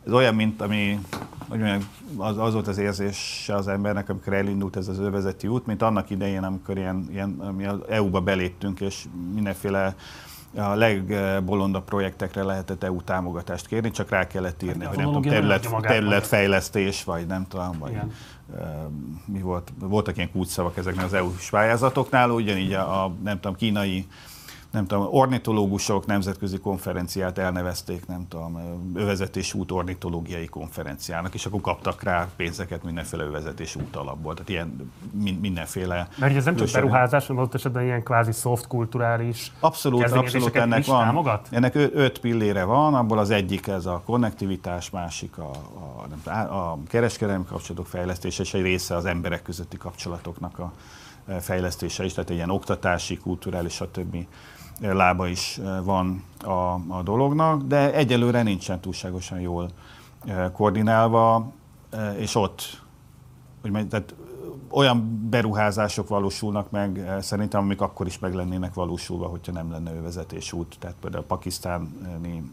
B: ez olyan, mint ami, hogy mondjam, az, az volt az érzés az embernek, amikor elindult ez az övezeti út, mint annak idején, amikor ilyen, ilyen mi az EU-ba beléptünk, és mindenféle a legbolondabb projektekre lehetett EU támogatást kérni, csak rá kellett írni, hát, hogy nem tudom, terület, területfejlesztés, vagy nem tudom, vagy Igen. mi volt, voltak ilyen kulcsszavak ezeknek az EU-s pályázatoknál, ugyanígy a, a nem tudom, kínai nem tudom, ornitológusok nemzetközi konferenciát elnevezték, nem tudom, övezetés út ornitológiai konferenciának, és akkor kaptak rá pénzeket mindenféle övezetés út alapból. Tehát ilyen mindenféle...
A: Mert ez nem csak beruházás, hanem ott esetben ilyen kvázi soft kulturális
B: Abszolút, abszolút ennek van. Támogat? Ennek öt pillére van, abból az egyik ez a konnektivitás, másik a, a, nem, a kereskedelmi kapcsolatok fejlesztése, és egy része az emberek közötti kapcsolatoknak a fejlesztése is, tehát egy ilyen oktatási, kulturális, stb lába is van a, a dolognak, de egyelőre nincsen túlságosan jól koordinálva, és ott, hogy tehát olyan beruházások valósulnak meg szerintem, amik akkor is meg lennének valósulva, hogyha nem lenne ő vezetésút. Tehát például a pakisztáni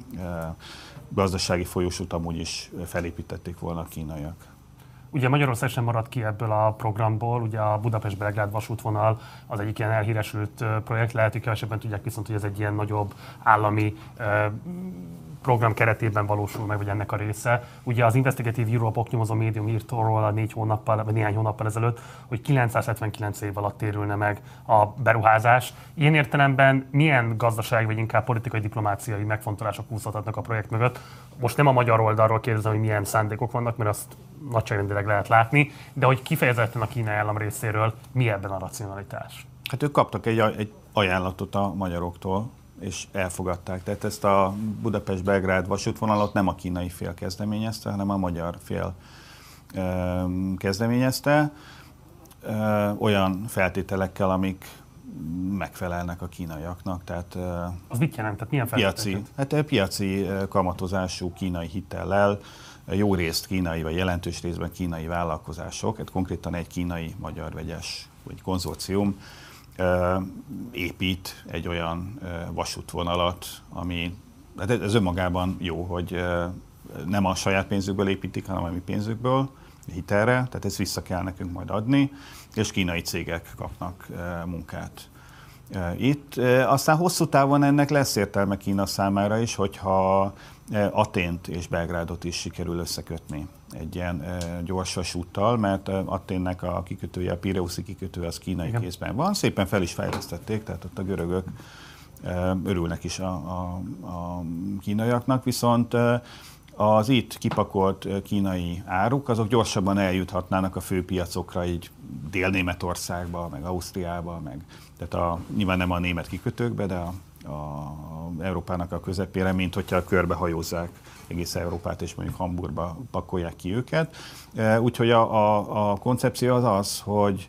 B: gazdasági folyósút amúgy is felépítették volna a kínaiak.
A: Ugye Magyarország sem maradt ki ebből a programból, ugye a Budapest-Belgrád vasútvonal az egyik ilyen elhíresült projekt, lehet, hogy kevesebben tudják viszont, hogy ez egy ilyen nagyobb állami program keretében valósul meg, vagy ennek a része. Ugye az Investigative Europe oknyomozó médium írt róla négy hónappal, vagy néhány hónappal ezelőtt, hogy 979 év alatt térülne meg a beruházás. Ilyen értelemben milyen gazdaság, vagy inkább politikai diplomáciai megfontolások húzhatnak a projekt mögött? Most nem a magyar oldalról kérdezem, hogy milyen szándékok vannak, mert azt nagyságrendileg lehet látni, de hogy kifejezetten a kínai állam részéről mi ebben a racionalitás?
B: Hát ők kaptak egy, egy ajánlatot a magyaroktól, és elfogadták. Tehát ezt a Budapest-Belgrád vasútvonalat nem a kínai fél kezdeményezte, hanem a magyar fél kezdeményezte, olyan feltételekkel, amik megfelelnek a kínaiaknak. Tehát,
A: az mit jelent? Tehát milyen
B: piaci, hát piaci kamatozású kínai hitellel, jó részt kínai, vagy jelentős részben kínai vállalkozások, hát konkrétan egy kínai-magyar vegyes vagy konzorcium épít egy olyan vasútvonalat, ami hát ez önmagában jó, hogy nem a saját pénzükből építik, hanem a mi pénzükből, hitelre, tehát ezt vissza kell nekünk majd adni, és kínai cégek kapnak munkát itt. Aztán hosszú távon ennek lesz értelme Kína számára is, hogyha Atént és Belgrádot is sikerül összekötni egy ilyen gyorsas úttal, mert Aténnek a kikötője, a Pireuszi kikötő az kínai Igen. kézben van. Szépen fel is fejlesztették, tehát ott a görögök örülnek is a, a, a kínaiaknak, viszont az itt kipakolt kínai áruk, azok gyorsabban eljuthatnának a főpiacokra, így Dél-Németországba, meg Ausztriába, meg, tehát a, nyilván nem a német kikötőkbe, de a, a Európának a közepére, mint hogyha körbehajózzák egész Európát, és mondjuk Hamburgba pakolják ki őket. Úgyhogy a, a, a koncepció az az, hogy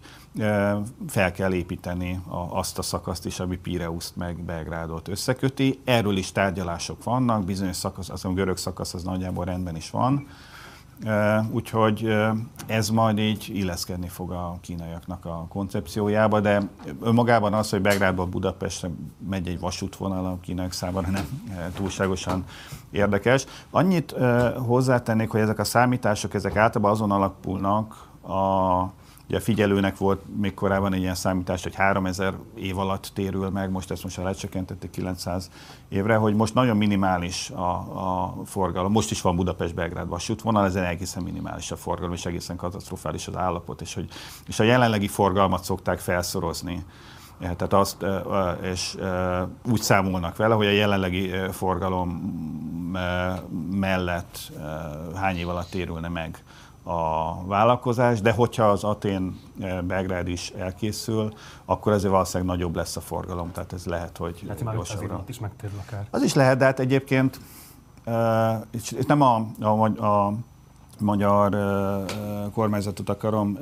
B: fel kell építeni a, azt a szakaszt is, ami Pireuszt meg Belgrádot összeköti. Erről is tárgyalások vannak, bizonyos szakasz, az a görög szakasz az nagyjából rendben is van. Úgyhogy ez majd így illeszkedni fog a kínaiaknak a koncepciójába, de önmagában az, hogy Belgrádból Budapestre megy egy vasútvonal a kínaiak számára nem túlságosan érdekes. Annyit hozzátennék, hogy ezek a számítások, ezek általában azon alapulnak, a Ugye a figyelőnek volt még korábban egy ilyen számítás, hogy 3000 év alatt térül meg, most ezt most lecsökkentették 900 évre, hogy most nagyon minimális a, a forgalom. Most is van Budapest-Belgrád vasútvonal, ezen egészen minimális a forgalom, és egészen katasztrofális az állapot, és, hogy, és a jelenlegi forgalmat szokták felszorozni. Tehát azt, és úgy számolnak vele, hogy a jelenlegi forgalom mellett hány év alatt térülne meg a vállalkozás, de hogyha az Atén eh, Belgrád is elkészül, akkor ezért valószínűleg nagyobb lesz a forgalom, tehát ez lehet, hogy
A: lehet, már gyorsabbra. is megtérül akár.
B: Az is lehet, de hát egyébként uh, itt nem a, a, a magyar uh, kormányzatot akarom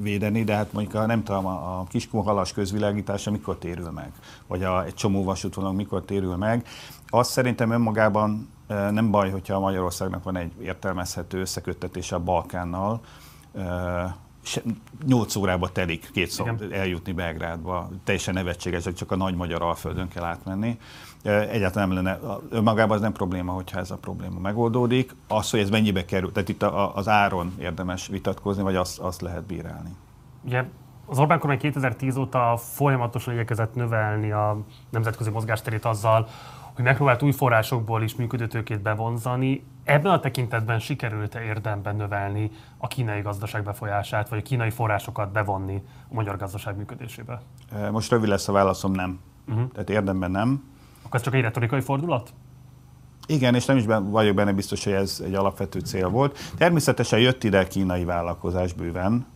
B: védeni, de hát mondjuk a, nem tudom, a, a kiskunhalas közvilágítása mikor térül meg, vagy a, egy csomó vasútvonal mikor térül meg. Azt szerintem önmagában nem baj, hogyha Magyarországnak van egy értelmezhető összeköttetése a Balkánnal, 8 órába telik két szó eljutni Belgrádba. Teljesen nevetséges, hogy csak a nagy magyar alföldön kell átmenni. Egyáltalán nem lenne, magában az nem probléma, hogyha ez a probléma megoldódik. Az, hogy ez mennyibe kerül, tehát itt az áron érdemes vitatkozni, vagy azt, azt lehet bírálni.
A: Ugye az Orbán kormány 2010 óta folyamatosan igyekezett növelni a nemzetközi mozgásterét azzal, hogy megpróbált új forrásokból is működőtőkét bevonzani. Ebben a tekintetben sikerült-e érdemben növelni a kínai gazdaság befolyását, vagy a kínai forrásokat bevonni a magyar gazdaság működésébe?
B: Most rövid lesz a válaszom, nem. Uh-huh. Tehát érdemben nem.
A: Akkor ez csak egy retorikai fordulat?
B: Igen, és nem is vagyok benne biztos, hogy ez egy alapvető cél volt. Természetesen jött ide kínai vállalkozás bőven,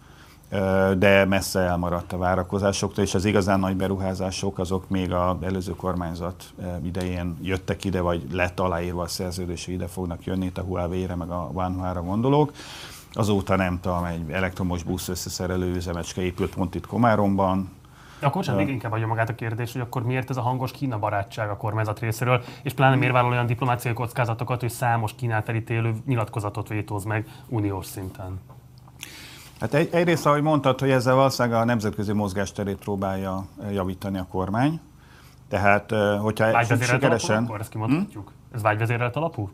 B: de messze elmaradt a várakozásoktól, és az igazán nagy beruházások azok még az előző kormányzat idején jöttek ide, vagy lett aláírva a szerződés, ide fognak jönni, itt a Huawei-re, meg a Wanhua-ra gondolok. Azóta nem tudom, egy elektromos busz összeszerelő üzemecske épült pont itt Komáromban,
A: akkor sem még inkább adja magát a kérdés, hogy akkor miért ez a hangos Kína barátság a kormányzat részéről, és pláne miért vállal olyan diplomáciai kockázatokat, hogy számos Kínát elítélő nyilatkozatot vétóz meg uniós szinten.
B: Hát egy, egyrészt, ahogy mondtad, hogy ezzel valószínűleg a nemzetközi mozgásterét próbálja eh, javítani a kormány. Tehát, eh, hogyha
A: sikeresen... Alapú, akkor ezt kimondhatjuk? Hm? Ez vágyvezérelt alapú?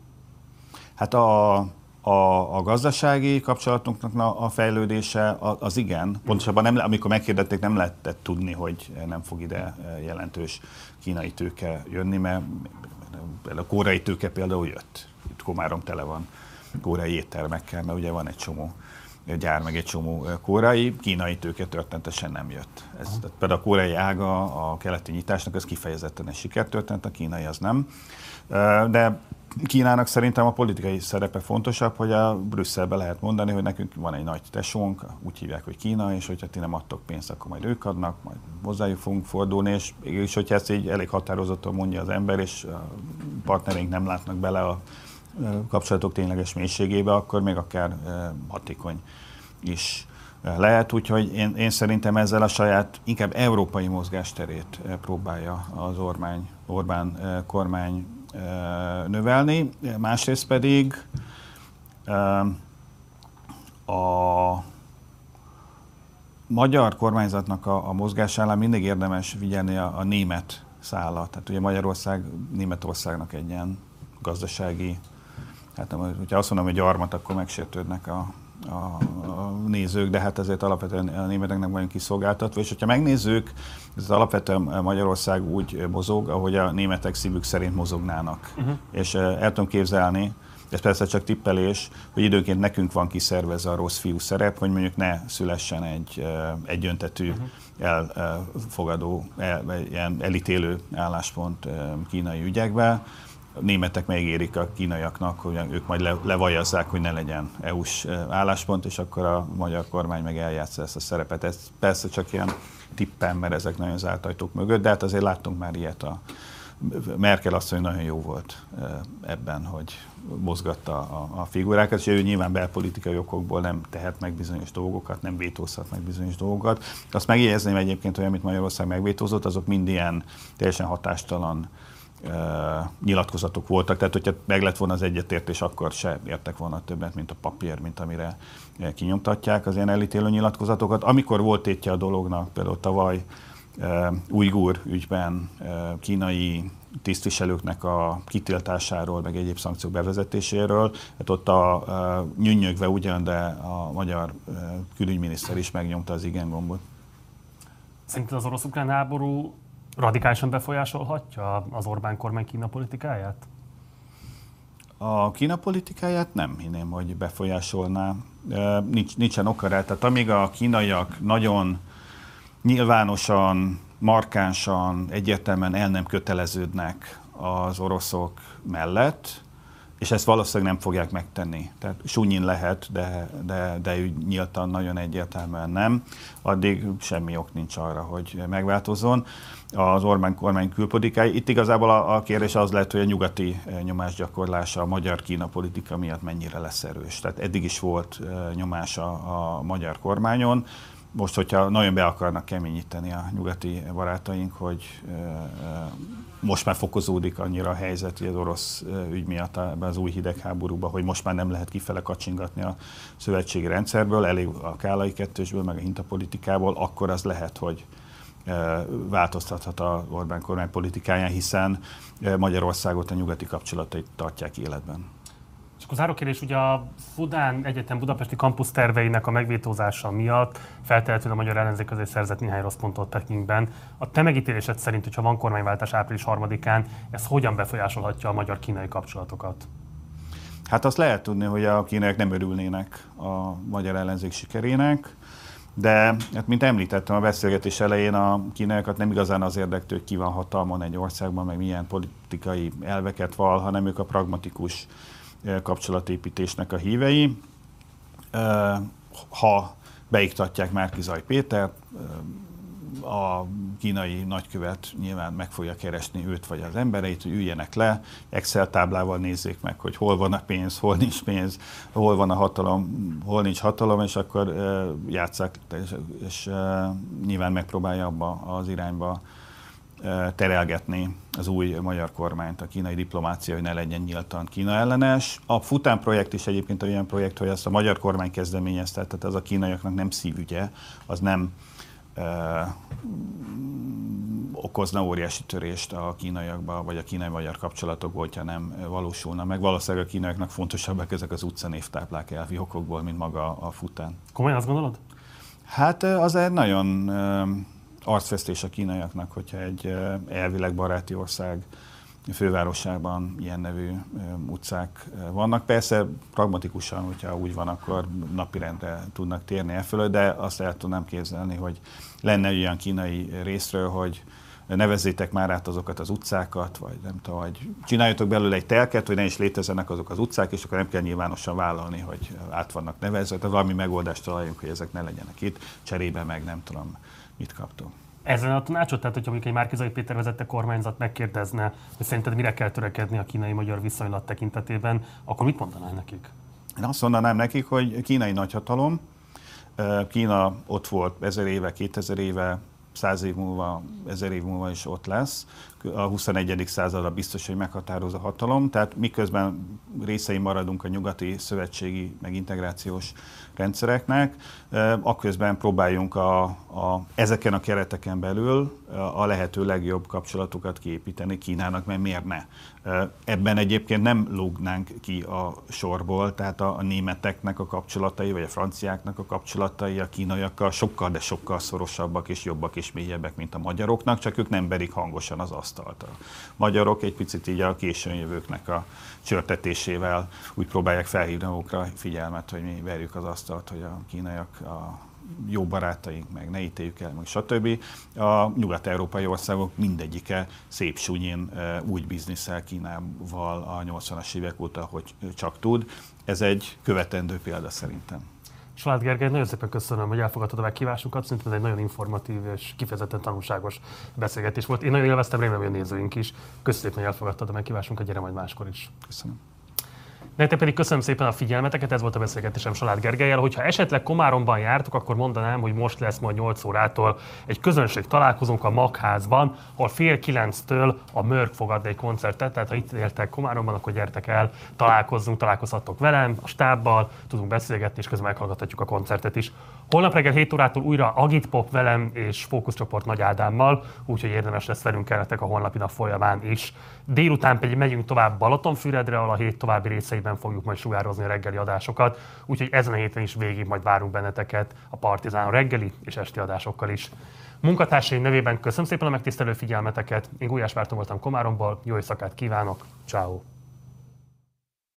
B: Hát a, a, a gazdasági kapcsolatunknak a, fejlődése az igen. Pontosabban nem, amikor megkérdették, nem lehetett tudni, hogy nem fog ide eh, jelentős kínai tőke jönni, mert a koreai tőke például jött. Itt Komárom tele van koreai éttermekkel, mert ugye van egy csomó gyár, meg egy csomó koreai, kínai tőke történetesen nem jött. Ez, tehát például a koreai ága a keleti nyitásnak, ez kifejezetten egy sikertörténet, a kínai az nem. De Kínának szerintem a politikai szerepe fontosabb, hogy a Brüsszelbe lehet mondani, hogy nekünk van egy nagy tesónk, úgy hívják, hogy Kína, és hogyha ti nem adtok pénzt, akkor majd ők adnak, majd hozzájuk fogunk fordulni, és, és hogyha ezt így elég határozottan mondja az ember, és a partnereink nem látnak bele a kapcsolatok tényleges mélységébe, akkor még akár hatékony is lehet, úgyhogy én, én szerintem ezzel a saját inkább európai mozgásterét próbálja az Orbán, Orbán kormány növelni. Másrészt pedig a magyar kormányzatnak a, a mozgásánál mindig érdemes figyelni a, a német szála. Tehát ugye Magyarország Németországnak egy ilyen gazdasági, hát nem, hogyha azt mondom, hogy gyarmat, akkor megsértődnek a, a, a nézők, de hát ezért alapvetően a németeknek vagyunk kiszolgáltatva, és hogyha megnézzük, ez alapvetően Magyarország úgy mozog, ahogy a németek szívük szerint mozognának. Uh-huh. És el tudom képzelni, ez persze csak tippelés, hogy időnként nekünk van kiszervezve a rossz fiú szerep, hogy mondjuk ne szülessen egy egyöntetű, uh-huh. elfogadó, el, ilyen elítélő álláspont kínai ügyekben. A németek megérik a kínaiaknak, hogy ők majd le, levajazzák, hogy ne legyen EU-s álláspont, és akkor a magyar kormány meg eljátsza ezt a szerepet. Ez persze csak ilyen tippem, mert ezek nagyon zárt ajtók mögött, de hát azért láttunk már ilyet a Merkel hogy nagyon jó volt ebben, hogy mozgatta a, a figurákat, és ő nyilván belpolitikai okokból nem tehet meg bizonyos dolgokat, nem vétózhat meg bizonyos dolgokat. Azt megjegyezném egyébként, hogy amit Magyarország megvétózott, azok mind ilyen teljesen hatástalan uh, nyilatkozatok voltak, tehát hogyha meg lett volna az egyetértés, akkor se értek volna többet, mint a papír, mint amire kinyomtatják az ilyen elítélő nyilatkozatokat. Amikor volt tétje a dolognak, például tavaly Ujgur ügyben kínai tisztviselőknek a kitiltásáról, meg egyéb szankciók bevezetéséről. Hát ott a, a nyűnyögve ugyan, de a magyar külügyminiszter is megnyomta az igen gombot.
A: Szerinted az orosz-ukrán háború radikálisan befolyásolhatja az Orbán kormány Kína politikáját?
B: A Kína politikáját nem hinném, hogy befolyásolná. Nincs, nincsen oka rá. Tehát amíg a kínaiak nagyon nyilvánosan markánsan, egyértelműen el nem köteleződnek az oroszok mellett, és ezt valószínűleg nem fogják megtenni. Tehát súnyin lehet, de, de, de nyíltan nagyon egyértelműen nem. Addig semmi ok nincs arra, hogy megváltozzon az Orbán kormány külpolitikái. Itt igazából a, a kérdés az lehet, hogy a nyugati nyomásgyakorlása a magyar-kína politika miatt mennyire lesz erős. Tehát eddig is volt nyomása a magyar kormányon, most, hogyha nagyon be akarnak keményíteni a nyugati barátaink, hogy most már fokozódik annyira a helyzet, hogy az orosz ügy miatt ebben az új hidegháborúban, hogy most már nem lehet kifele kacsingatni a szövetségi rendszerből, elég a Kálai kettősből, meg a hintapolitikából, akkor az lehet, hogy változtathat a Orbán kormány politikáján, hiszen Magyarországot a nyugati kapcsolatait tartják életben.
A: És akkor záró kérdés, ugye a Fudán Egyetem Budapesti kampusz terveinek a megvétózása miatt feltehetően a magyar ellenzék közé szerzett néhány rossz pontot Pekingben. A te megítélésed szerint, hogyha van kormányváltás április harmadikán, ez hogyan befolyásolhatja a magyar-kínai kapcsolatokat?
B: Hát azt lehet tudni, hogy a kínaiak nem örülnének a magyar ellenzék sikerének, de hát, mint említettem a beszélgetés elején, a kínaiakat nem igazán az érdektől, hogy ki van hatalmon egy országban, meg milyen politikai elveket val, hanem ők a pragmatikus kapcsolatépítésnek a hívei. Ha beiktatják Márkizaj Péter, a kínai nagykövet nyilván meg fogja keresni őt vagy az embereit, hogy üljenek le, Excel táblával nézzék meg, hogy hol van a pénz, hol nincs pénz, hol van a hatalom, hol nincs hatalom, és akkor játsszák, és, és nyilván megpróbálja abba az irányba terelgetni az új magyar kormányt, a kínai diplomácia, hogy ne legyen nyíltan Kína ellenes. A Fután projekt is egyébként olyan projekt, hogy ezt a magyar kormány kezdeményezte, tehát ez a kínaiaknak nem szívügye, az nem okozna óriási törést a kínaiakba, vagy a kínai-magyar kapcsolatokba, hogyha nem valósulna meg. Valószínűleg a kínaiaknak fontosabbak ezek az utcanévtáblák elvi okokból, mint maga a fután.
A: Komolyan azt gondolod?
B: Hát az egy nagyon arcfestés a kínaiaknak, hogyha egy elvileg baráti ország fővárosában ilyen nevű utcák vannak. Persze pragmatikusan, hogyha úgy van, akkor napirendre tudnak térni e fölött, de azt el tudnám képzelni, hogy lenne olyan kínai részről, hogy nevezzétek már át azokat az utcákat, vagy nem tudom, hogy csináljatok belőle egy telket, hogy ne is létezzenek azok az utcák, és akkor nem kell nyilvánosan vállalni, hogy át vannak nevezve. Tehát valami megoldást találjunk, hogy ezek ne legyenek itt, cserébe meg nem tudom, mit kaptunk.
A: Ezen a tanácsot, tehát hogyha mondjuk egy Márkizai Péter vezette kormányzat megkérdezne, hogy szerinted mire kell törekedni a kínai-magyar viszonylat tekintetében, akkor mit mondanál nekik?
B: Én azt mondanám nekik, hogy kínai nagyhatalom, Kína ott volt ezer éve, kétezer éve, száz év múlva, ezer év múlva is ott lesz. A 21. századra biztos, hogy meghatározó hatalom, tehát miközben részei maradunk a nyugati szövetségi meg integrációs rendszereknek, akközben próbáljunk a, a, ezeken a kereteken belül a lehető legjobb kapcsolatokat kiépíteni Kínának, mert miért ne? Ebben egyébként nem lógnánk ki a sorból, tehát a, a németeknek a kapcsolatai, vagy a franciáknak a kapcsolatai a kínaiakkal sokkal, de sokkal szorosabbak és jobbak és mélyebbek, mint a magyaroknak, csak ők nem berik hangosan az asztalt. A magyarok egy picit így a későn jövőknek a csörtetésével úgy próbálják felhívni magukra figyelmet, hogy mi verjük az asztalt, hogy a kínaiak a jó barátaink, meg ne ítéljük el, meg stb. A nyugat-európai országok mindegyike szép súnyin úgy bizniszel Kínával a 80-as évek óta, hogy csak tud. Ez egy követendő példa szerintem.
A: Salád Gergely, nagyon szépen köszönöm, hogy elfogadtad a meghívásunkat. Szerintem ez egy nagyon informatív és kifejezetten tanulságos beszélgetés volt. Én nagyon élveztem, remélem, hogy a nézőink is. Köszönöm, hogy elfogadtad a meghívásunkat, gyere majd máskor is.
B: Köszönöm.
A: Nektek pedig köszönöm szépen a figyelmeteket, ez volt a beszélgetésem Salád Gergelyel. Hogyha esetleg Komáromban jártok, akkor mondanám, hogy most lesz majd 8 órától egy közönség találkozunk a Magházban, ahol fél kilenctől a Mörk fogad egy koncertet, tehát ha itt értek Komáromban, akkor gyertek el, találkozzunk, találkozhatok velem, a stábbal, tudunk beszélgetni, és közben meghallgathatjuk a koncertet is. Holnap reggel 7 órától újra Agitpop velem és fókuszcsoport Nagy Ádámmal, úgyhogy érdemes lesz velünk kelletek a holnapi nap folyamán is. Délután pedig megyünk tovább Balatonfüredre, ahol a hét további részeiben fogjuk majd sugározni a reggeli adásokat, úgyhogy ezen a héten is végig majd várunk benneteket a Partizán reggeli és esti adásokkal is. Munkatársaim nevében köszönöm szépen a megtisztelő figyelmeteket, én Gulyás Márton voltam Komáromból, jó éjszakát kívánok, ciao.